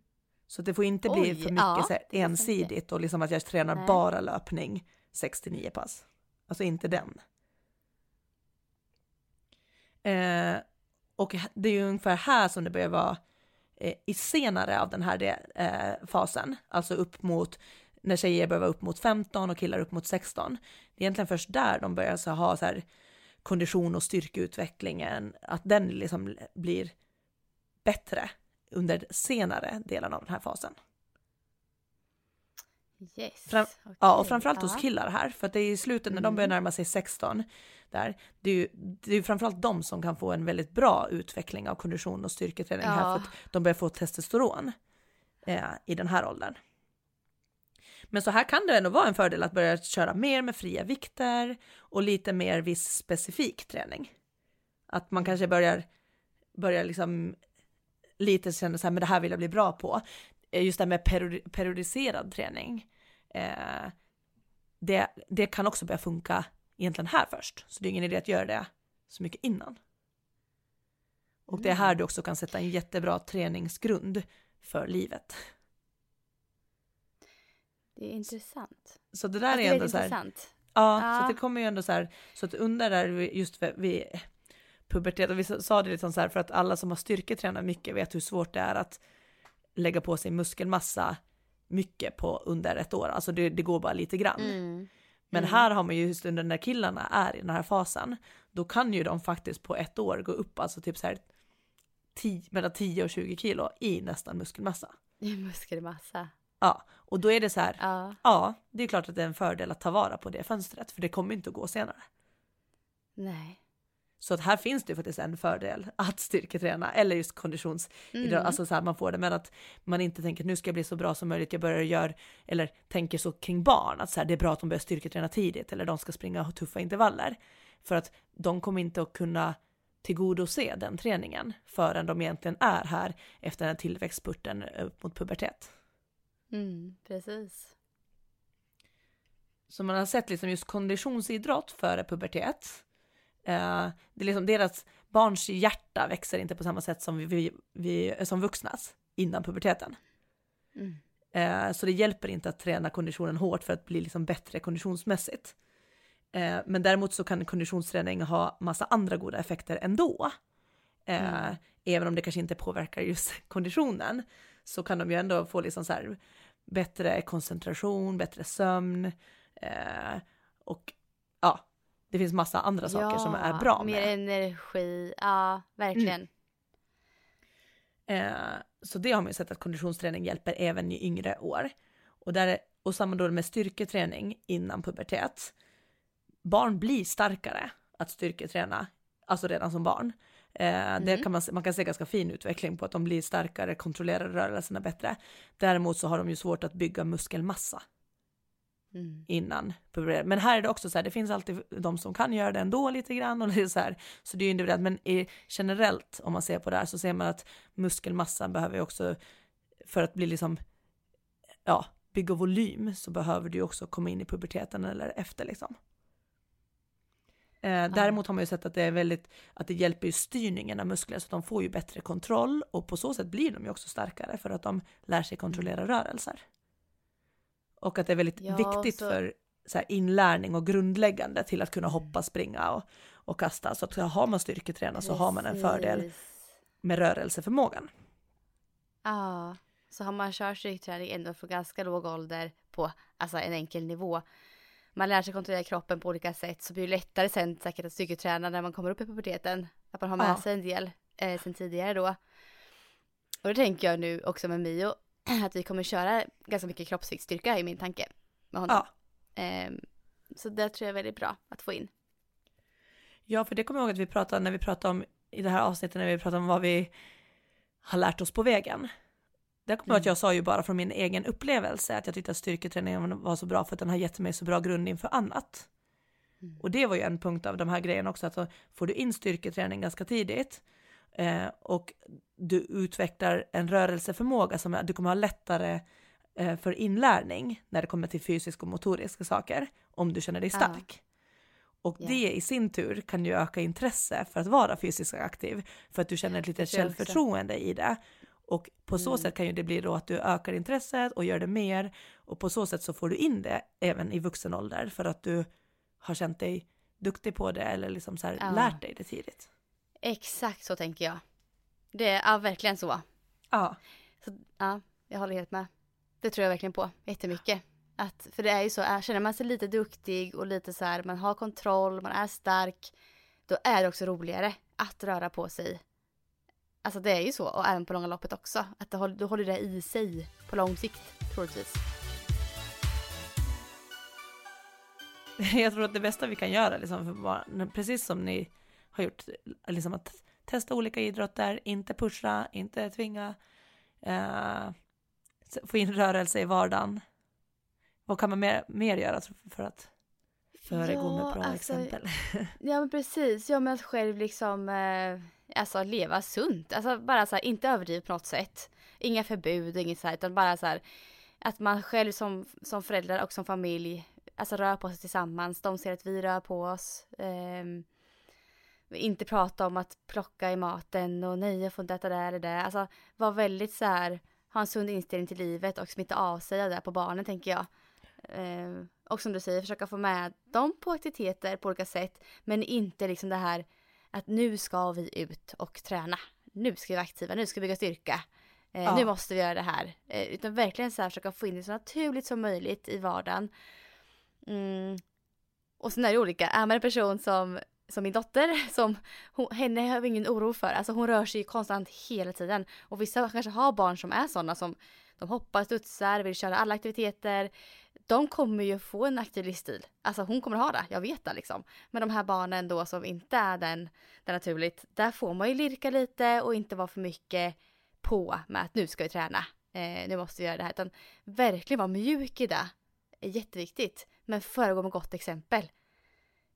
Så det får inte bli Oj, för mycket ja, så här ensidigt och liksom att jag tränar Nej. bara löpning 6 till 9 pass. Alltså inte den. Eh, och det är ju ungefär här som det börjar vara eh, i senare av den här eh, fasen, alltså upp mot när tjejer börjar vara upp mot 15 och killar upp mot 16. Det är egentligen först där de börjar så ha så här kondition och styrkeutvecklingen, att den liksom blir bättre under senare delen av den här fasen. Yes. Fram, okay. Ja, och framförallt hos killar här, för att det är i slutet när de börjar Mm. närma sig 16, där, det är ju det är framförallt de som kan få en väldigt bra utveckling av kondition och styrketräning här, Ja. för att de börjar få testosteron eh, i den här åldern. Men så här kan det ändå vara en fördel att börja köra mer med fria vikter och lite mer viss specifik träning. Att man kanske börjar, börjar liksom lite känna så här, men det här vill jag bli bra på. Eh, Just det här med periodi- periodiserad träning. Eh, det, det kan också börja funka egentligen här först. Så det är ingen idé att göra det så mycket innan. Och det är här du också kan sätta en jättebra träningsgrund för livet. Det är intressant. Så det där Alltså, är ändå så här. Ja, så Ja. att det kommer ju ändå så här, så att under där just vid- vid pubertet, och vi sa det liksom så här för att alla som har styrketränat mycket vet hur svårt det är att lägga på sig muskelmassa mycket på under ett år, alltså det, det går bara lite grann. Mm. Men Mm. här har man ju just under när killarna är i den här fasen, då kan ju de faktiskt på ett år gå upp, alltså typ så här 10, mellan 10 och 20 kilo i nästan muskelmassa. Är muskelmassa. Ja, och då är det så här, Ja. ja, det är klart att det är en fördel att ta vara på det fönstret, för det kommer inte att gå senare. Nej. Så att här finns det faktiskt en fördel att styrketräna eller just konditions, Mm. alltså så här man får det, men att man inte tänker nu ska jag bli så bra som möjligt, jag börjar göra, eller tänker så kring barn, att så här, det är bra att de börjar styrketräna tidigt eller de ska springa tuffa intervaller. För att de kommer inte att kunna tillgodose den träningen förrän de egentligen är här efter den här tillväxtspurten upp mot pubertet. Mm, precis. Så man har sett liksom just konditionsidrott före pubertet. Eh, det är liksom deras barns hjärta växer inte på samma sätt som, vi, vi, vi, som vuxnas innan puberteten. Mm. Eh, så det hjälper inte att träna konditionen hårt för att bli liksom bättre konditionsmässigt. Eh, men däremot så kan konditionsträning ha massa andra goda effekter ändå. Mm. Även om det kanske inte påverkar just konditionen så kan de ju ändå få liksom så här bättre koncentration, bättre sömn eh, och ja, det finns massa andra saker som är bra mer med. energi. Ja, verkligen. Eh, så det har man ju sett att konditionsträning hjälper även i yngre år. Och, där, och samma då med styrketräning innan pubertet. Barn blir starkare att styrketräna, alltså redan som barn. Eh, Det Mm. kan man, man kan se ganska fin utveckling på att de blir starkare, kontrollerar rörelserna bättre. Däremot så har de ju svårt att bygga muskelmassa Mm. innan. Men här är det också så här, det finns alltid de som kan göra det ändå lite grann och det är så här, så det är ju individuellt. Men i, generellt om man ser på det här så ser man att muskelmassan behöver ju också, för att bli liksom, ja, bygga volym så behöver du också komma in i puberteten eller efter liksom. Eh, däremot har man ju sett att det är väldigt, att det hjälper ju styrningen av muskler så att de får ju bättre kontroll och på så sätt blir de ju också starkare för att de lär sig kontrollera rörelser. Och att det är väldigt Ja, viktigt så- för så här, inlärning och grundläggande till att kunna hoppa, springa och, och kasta. Så att har man styrketräna så har man en fördel med rörelseförmågan. Ja, så har man kört styrketräning ändå från ganska låg ålder på alltså en enkel nivå. Man lär sig kontrollera kroppen på olika sätt så blir det lättare sen säkert att styrketräna när man kommer upp i puberteten. Att man har med Ja. sig en del eh, sen tidigare då. Och det tänker jag nu också med Mio att vi kommer köra ganska mycket kroppsviktsstyrka i min tanke med honom. Ja. Ehm, så det tror jag är väldigt bra att få in. Ja, för det kommer jag ihåg att vi pratade när vi pratade om i det här avsnittet när vi pratade om vad vi har lärt oss på vägen. Där kommer jag att Mm. jag sa ju bara från min egen upplevelse att jag tyckte att styrketräningen var så bra för att den har gett mig så bra grund inför annat. Mm. Och det var ju en punkt av de här grejerna också, att så får du in styrketräning ganska tidigt eh, och du utvecklar en rörelseförmåga som du kommer ha lättare eh, för inlärning när det kommer till fysiska och motoriska saker om du känner dig stark. Och Ja. det i sin tur kan ju öka intresse för att vara fysiskt aktiv för att du känner ett litet självförtroende i det. Och på så Mm. sätt kan ju det bli då att du ökar intresset och gör det mer och på så sätt så får du in det även i vuxen ålder för att du har känt dig duktig på det eller liksom så här, Ja. lärt dig det tidigt. Exakt så tänker jag. Det är ja, verkligen så. Ja. så. Ja, jag håller helt med. Det tror jag verkligen på jättemycket. Att, för det är ju så, är- känner man sig lite duktig och lite så här, man har kontroll, man är stark. Då är det också roligare att röra på sig. Alltså det är ju så, och även på långa loppet också. Att det håller, du håller det i sig på lång sikt, troligtvis. Jag tror att det bästa vi kan göra, liksom, för barn, precis som ni har gjort, liksom att testa olika idrotter, inte pusha, inte tvinga, eh, få in rörelse i vardagen. Vad kan man mer, mer göra för att föregå med bra alltså, exempel? Ja men precis, ja men att själv liksom eh, alltså leva sunt. Alltså bara så här, inte överdrivet på något sätt. Inga förbud, inget så här, utan bara så här att man själv som, som föräldrar och som familj alltså rör på sig tillsammans. De ser att vi rör på oss. Ehm, inte prata om att plocka i maten och nej jag får inte äta det eller det. Alltså vara väldigt så här, ha en sund inställning till livet och smitta av sig av det på barnen tänker jag. Eh, och som du säger, försöka få med dem på aktiviteter på olika sätt. Men inte liksom det här att nu ska vi ut och träna. Nu ska vi vara aktiva, nu ska vi bygga styrka. Eh, Ja. Nu måste vi göra det här. Eh, utan verkligen så här försöka få in det så naturligt som möjligt i vardagen. Mm. Och sen är det olika. Är man en person som, som min dotter, som hon, henne har vi ingen oro för. Alltså hon rör sig ju konstant hela tiden. Och vissa kanske har barn som är sådana som de hoppar, studsar, vill köra alla aktiviteter. De kommer ju få en aktiv livsstil. Alltså hon kommer ha det, jag vet det liksom. Men de här barnen då som inte är den, den naturligt, där får man ju lirka lite och inte vara för mycket på med att nu ska vi träna. Eh, nu måste vi göra det här. Utan verkligen vara mjuk i det. är jätteviktigt. Men föregå med gott exempel.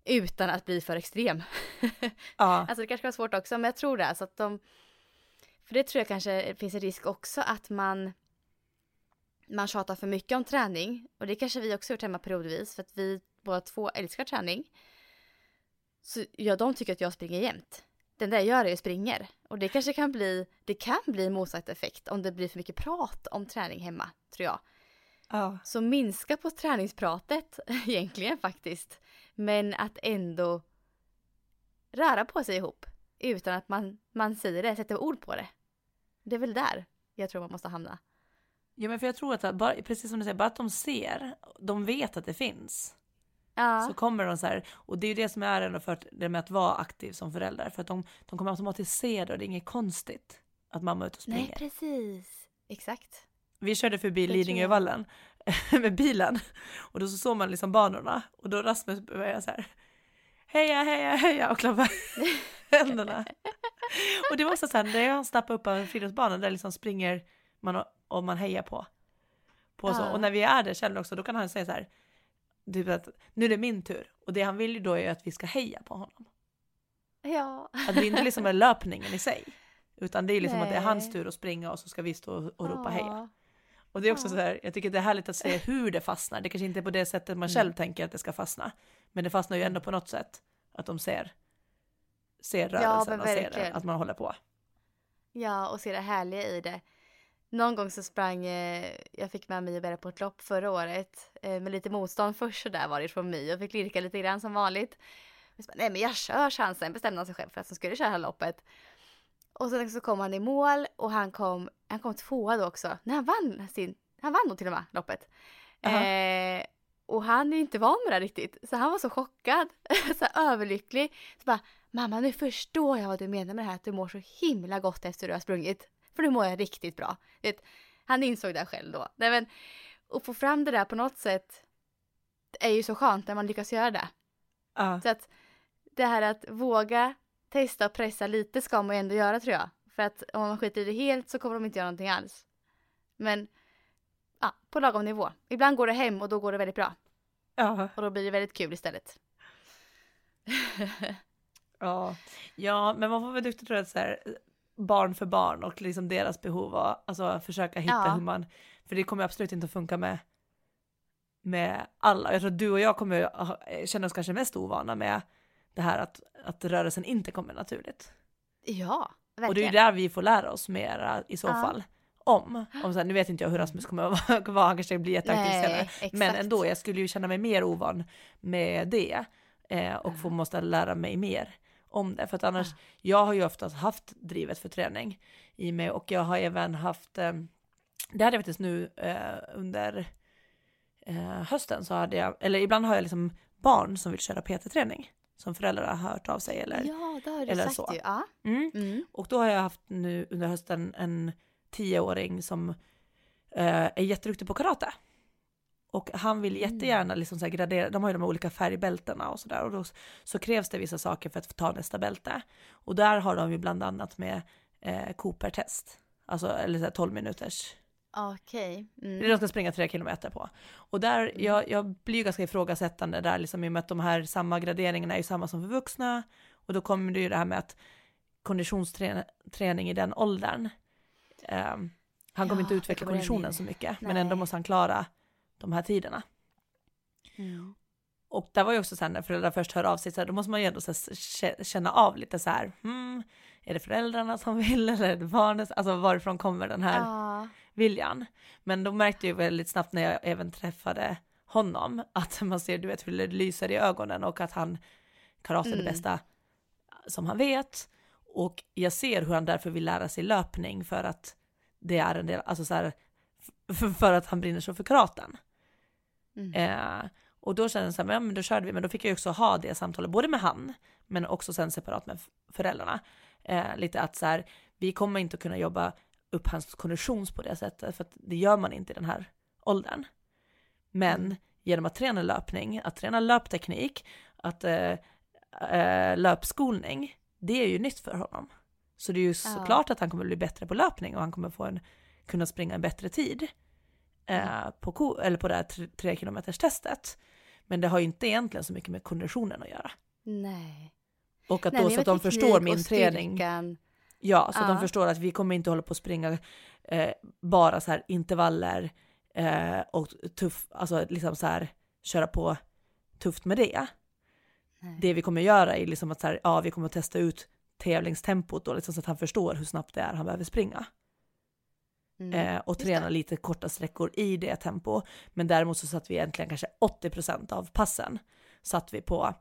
Utan att bli för extrem. Ja, Alltså det kanske kan vara svårt också, men jag tror det. Så att de, för det tror jag kanske finns en risk också att man man tjatar för mycket om träning. Och det kanske vi också gjort hemma periodvis för att vi båda två älskar träning. Så ja, de tycker att jag springer jämt. Den där jag gör är ju springer. Och det kanske kan bli, det kan bli motsatt effekt om det blir för mycket prat om träning hemma, tror jag. ja, Så minska på träningspratet egentligen faktiskt. Men att ändå röra på sig ihop utan att man, man säger det, sätter ord på det. Det är väl där jag tror man måste hamna. Ja men för jag tror att bara, precis som du säger, bara att de ser, de vet att det finns. Ja, Så kommer de så här, och det är ju det som är ändå för att, det med att vara aktiv som förälder, för att de, de kommer automatiskt se det och det är inget konstigt att mamma är ute och springer. nej precis. Exakt. Vi körde förbi. Lidingövallen med bilen och då så såg man liksom banorna och då Rasmus började så här heja, heja, heja och klappa händerna. Och det var också så här, när jag snappade upp av en friidrottsbana där liksom springer man och, man hejar på. på så. Ja. Och när vi är där själv också, då kan han säga så här, typ att nu är det min tur. Och det han vill ju då är att vi ska heja på honom. Ja. Att det inte liksom är löpningen i sig. Utan det är liksom att det är hans Nej. tur att springa och så ska vi stå och, ropa heja. Ja. Och det är också Ja. så här, jag tycker det är härligt att se hur det fastnar. Det kanske inte är på det sättet man själv Mm. tänker att det ska fastna. Men det fastnar ju ändå på något sätt. Att de ser, ser Ja, rörelsen men och ser verkligen. att man håller på. Ja, och se det härliga i det. Någon gång så sprang, eh, jag fick med mig och börja på ett lopp förra året. Eh, med lite motstånd först så där var det från mig och fick lirka lite grann som vanligt. Men så bara, nej men jag kör chansen, bestämde han sig själv för att han skulle köra loppet. Och sen så kom han i mål och han kom, han kom tvåa då också. När han vann sin, han vann nog till och med loppet. Aha. Eh, och han är inte van med det riktigt. Så han var så chockad, så överlycklig. Så bara, mamma nu förstår jag vad du menar med det här att du mår så himla gott efter du har sprungit. För nu mår jag riktigt bra. Vet, han insåg det själv då. Nej, men, och få fram det där på något sätt är ju så skönt när man lyckas göra det. Ja, Så att det här att våga testa och pressa lite ska man ju ändå göra tror jag. För att om man skiter i det helt så kommer de inte göra någonting alls. Men ja, på lagom nivå. Ibland går det hem och då går det väldigt bra. ja, Och då blir det väldigt kul istället. ja. ja, men man får vara duktig tror jag, att så här, barn för barn och liksom deras behov och alltså försöka hitta Ja. hur man, för det kommer absolut inte att funka med med alla. Jag tror att du och jag kommer känna oss kanske mest ovana med det här att, att rörelsen inte kommer naturligt. Ja, Och det är verkligen. ju där vi får lära oss mera i så Ja. fall. om. om så här, nu vet inte jag hur Rasmus kommer att vara, han kanske blir jätteaktiv Nej, senare. exakt. Men ändå, jag skulle ju känna mig mer ovan med det eh, och få måste lära mig mer om det. För att annars, jag har ju oftast haft drivet för träning i mig och jag har även haft, eh, det hade jag faktiskt nu eh, under eh, hösten så hade jag, eller ibland har jag liksom barn som vill köra PT-träning som föräldrar har hört av sig eller Ja, det har du eller sagt så. ju. Ja. mm. Mm. Och då har jag haft nu under hösten en tioåring som eh, är jätteduktig på karate. Och han vill Mm. jättegärna liksom så gradera, de har ju de olika färgbältena och sådär och då så krävs det vissa saker för att få ta nästa bälte. Och där har de ju bland annat med eh, Cooper-test, alltså eller så här 12 minuters Okej. det Mm. de ska springa tre kilometer på. Och där, jag, jag blir ju ganska ifrågasättande där liksom i och med att de här samma graderingarna är ju samma som för vuxna. Och då kommer det ju det här med att konditionsträning i den åldern. ehm, han kommer Ja, inte utveckla in konditionen så mycket, men Nej. ändå måste han klara de här tiderna. Mm. Och där var ju också så här när föräldrar först hör av sig, så här, då måste man ju ändå här, kä- känna av lite så här, hmm, är det föräldrarna som vill eller är det barnet? Alltså varifrån kommer den här Ja. viljan. Men då märkte jag väldigt snabbt när jag även träffade honom att man ser, du vet, hur det lyser i ögonen och att han karate är det Mm. bästa som han vet. Och jag ser hur han därför vill lära sig löpning för att det är en del, alltså så här, för att han brinner så för karaten. Mm. Eh, och då kände jag så här, ja, men då körde vi, men då fick jag också ha det samtalet, både med han, men också sen separat med föräldrarna. Eh, lite att så här, vi kommer inte kunna jobba upp hans kondition på det sättet, för det gör man inte i den här åldern. Men Mm. genom att träna löpning, att träna löpteknik, att eh, eh, löpskolning, det är ju nytt för honom. Så det är ju såklart att han kommer bli bättre på löpning och han kommer få en, kunna springa en bättre tid eh, på, ko, eller på det här tre, tre kilometers testet. Men det har ju inte egentligen så mycket med konditionen att göra. Nej. Och att Nej, då så att de förstår min träning. Ja, så att de Ja. förstår att vi kommer inte hålla på att springa eh, bara så här intervaller eh, och tuff, alltså liksom så här köra på tufft med det. Nej. Det vi kommer göra är liksom att så här, ja, vi kommer att testa ut tävlingstempot då, liksom så att han förstår hur snabbt det är han behöver springa. Mm. Eh, och träna lite korta sträckor i det tempo. Men däremot så satt vi egentligen kanske 80% av passen satt vi på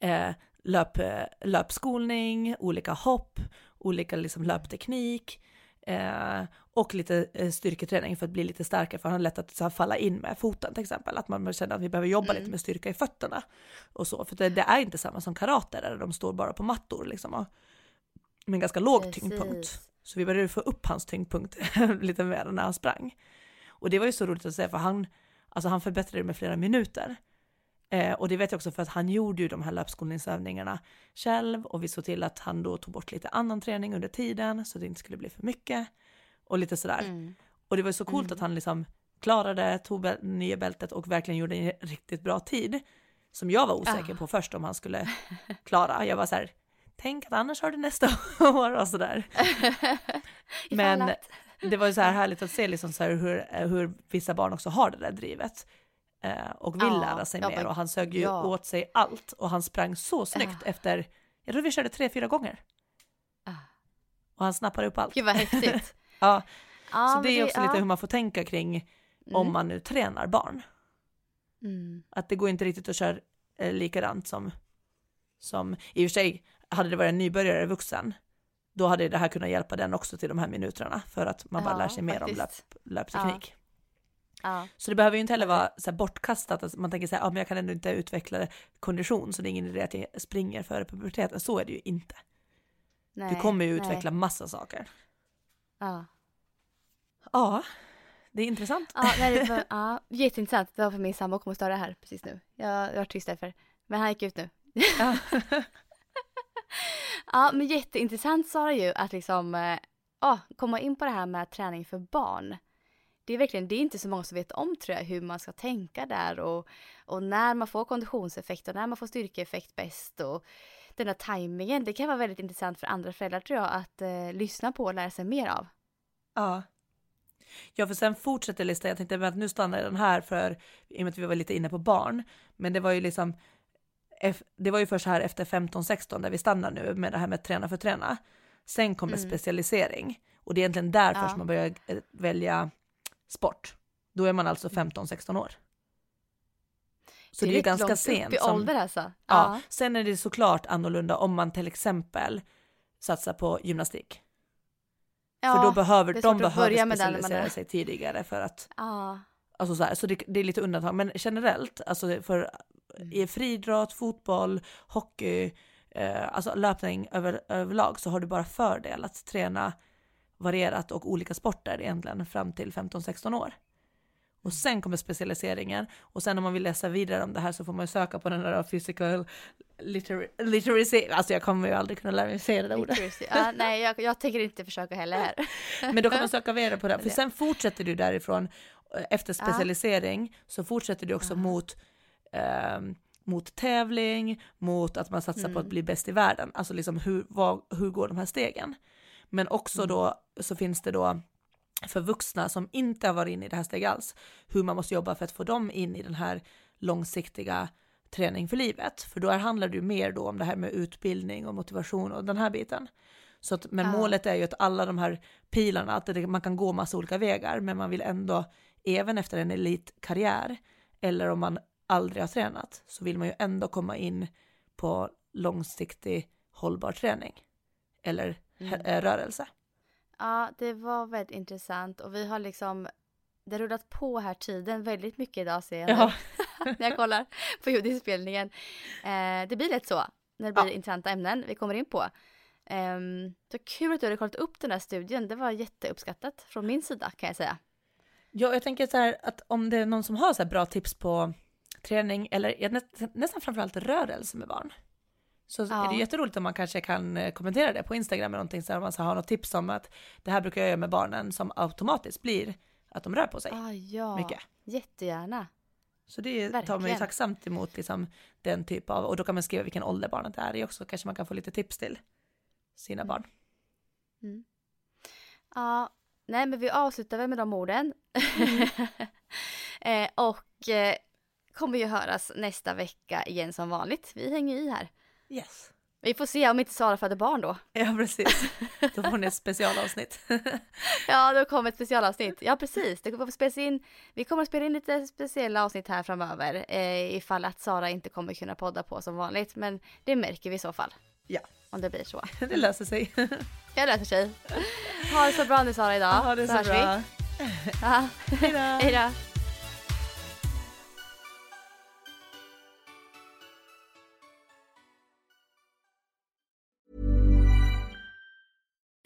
eh, löp, löpskolning, olika hopp, olika liksom löpteknik eh, och lite eh, styrketräning för att bli lite starkare för han har lätt att så här, falla in med foten till exempel. Att man känner att vi behöver jobba Mm. lite med styrka i fötterna och så. För det, det är inte samma som karate där de står bara på mattor liksom och med en ganska låg tyngdpunkt. Så vi började få upp hans tyngdpunkt lite mer när han sprang. Och det var ju så roligt att se för han, alltså han förbättrade det med flera minuter. Eh, och det vet jag också för att han gjorde ju de här löpskolningsövningarna själv och vi såg till att han då tog bort lite annan träning under tiden så det inte skulle bli för mycket. Och lite sådär. Mm. Och det var ju så coolt Mm. att han liksom klarade, tog nya bältet och verkligen gjorde en riktigt bra tid. Som jag var osäker Ah. på först om han skulle klara. Jag var så här, tänk att annars har du nästa år och sådär. Men att- det var ju så här härligt att se liksom så hur, hur vissa barn också har det där drivet. Eh, och vill Ja, lära sig ja, mer och han sög ju ja. åt sig allt och han sprang så snyggt efter, jag tror vi körde tre, fyra gånger. Ah. Och han snappade upp allt. Gud vad häftigt. Ja, så det är också lite hur man får tänka kring om Mm. man nu tränar barn. Mm. Att det går inte riktigt att köra eh, likadant som, som, i och för sig, hade det varit en nybörjare vuxen, då hade det här kunnat hjälpa den också till de här minuterna för att man bara Ja, lär sig mer om löp, faktiskt. löpteknik. Ja. Så det behöver ju inte heller vara så här bortkastat, att man tänker så här, ja men jag kan ändå inte utveckla kondition så det är ingen idé att jag springer före puberteten. Så är det ju inte. Nej, du kommer ju nej. utveckla massa saker. Ja. Ja, det är intressant. Ja, nej, det var, ja, jätteintressant. Det var för min sambo kommer att störa här precis nu. Jag, jag var tyst därför. Men han gick ut nu. Ja. Ja, men jätteintressant Sara ju att liksom ja, komma in på det här med träning för barn. Det är verkligen, det är inte så många som vet om tror jag hur man ska tänka där och, och när man får konditionseffekt och när man får styrkeeffekt bäst och den här tajmingen. Det kan vara väldigt intressant för andra föräldrar tror jag att eh, lyssna på och lära sig mer av. Ja. Ja, för sen fortsätter listan. Jag tänkte att nu stannar den här för, i och med att vi var lite inne på barn. Men det var ju liksom, det var ju först här efter 15-16 där vi stannar nu med det här med träna för träna. Sen kommer Mm. specialisering och det är egentligen där Ja. först man börjar eh, välja sport. Då är man alltså Mm. 15-16 år. Så det är, det är ganska långt sent. upp i som- ålder alltså. Ja. Sen är det såklart annorlunda om man till exempel satsar på gymnastik. Ja. för då behöver de behöver specialisera är- sig tidigare för att ja. Alltså så här, så det, det är lite undantag, men generellt, alltså för Mm. I friidrott, fotboll, hockey, eh, alltså löpning över, överlag så har du bara fördel att träna varierat och olika sporter egentligen fram till 15-16 år. Och Mm. sen kommer specialiseringen och sen om man vill läsa vidare om det här så får man söka på den där physical liter- literacy, alltså jag kommer ju aldrig kunna lära mig säga det där ordet. Ja, nej, jag, jag tänker inte försöka heller här. Men då kan man söka vidare på det, för sen fortsätter du därifrån eh, efter specialisering så fortsätter du också mot ehm, mot tävling, mot att man satsar på att Mm. bli bäst i världen. Alltså liksom hur, vad, hur går de här stegen? Men också Mm. då så finns det då för vuxna som inte har varit inne i det här steget alls, hur man måste jobba för att få dem in i den här långsiktiga träning för livet. För då handlar det ju mer då om det här med utbildning och motivation och den här biten. Så att, men Ja. målet är ju att alla de här pilarna, att det, man kan gå massa olika vägar, men man vill ändå, även efter en elitkarriär, eller om man aldrig har tränat, så vill man ju ändå komma in på långsiktig hållbar träning. Eller Mm. eh, rörelse. Ja, det var väldigt intressant och vi har liksom det rullat på här tiden väldigt mycket idag ser jag Ja. när jag kollar på ljudinspelningen. Eh, det blir lätt så när det blir Ja. intressanta ämnen vi kommer in på. Um, så kul att du hade kollat upp den här studien. Det var jätteuppskattat från min sida kan jag säga. Ja, jag tänker så här att om det är någon som har så här bra tips på träning eller nästan framförallt rörelse med barn. Så Ja. är det jätteroligt om man kanske kan eh, kommentera det på Instagram eller någonting så om man så har något tips om att det här brukar jag göra med barnen som automatiskt blir att de rör på sig Ah, ja, mycket. jättegärna. Så det tar man ju verkligen. tacksamt emot liksom den typ av, och då kan man skriva vilken ålder barnet är i också, kanske man kan få lite tips till sina Mm. barn. Ja, nej men vi avslutar väl med de orden. Mm. eh, och eh, kommer ju höras nästa vecka igen som vanligt. Vi hänger i här. Yes. Vi får se om inte Sara föder barn då. Ja, precis. Då får ni ett specialavsnitt. Ja, då kommer ett specialavsnitt. Ja, precis. Det kommer att spelas in, vi kommer att spela in lite speciella avsnitt här framöver eh, ifall att Sara inte kommer kunna podda på som vanligt. Men det märker vi i så fall. Ja. Om det blir så. Det löser sig. Det löser sig. Ha det så bra nu Sara idag. Ja, det är så hörs vi. bra. Ja. Hej då.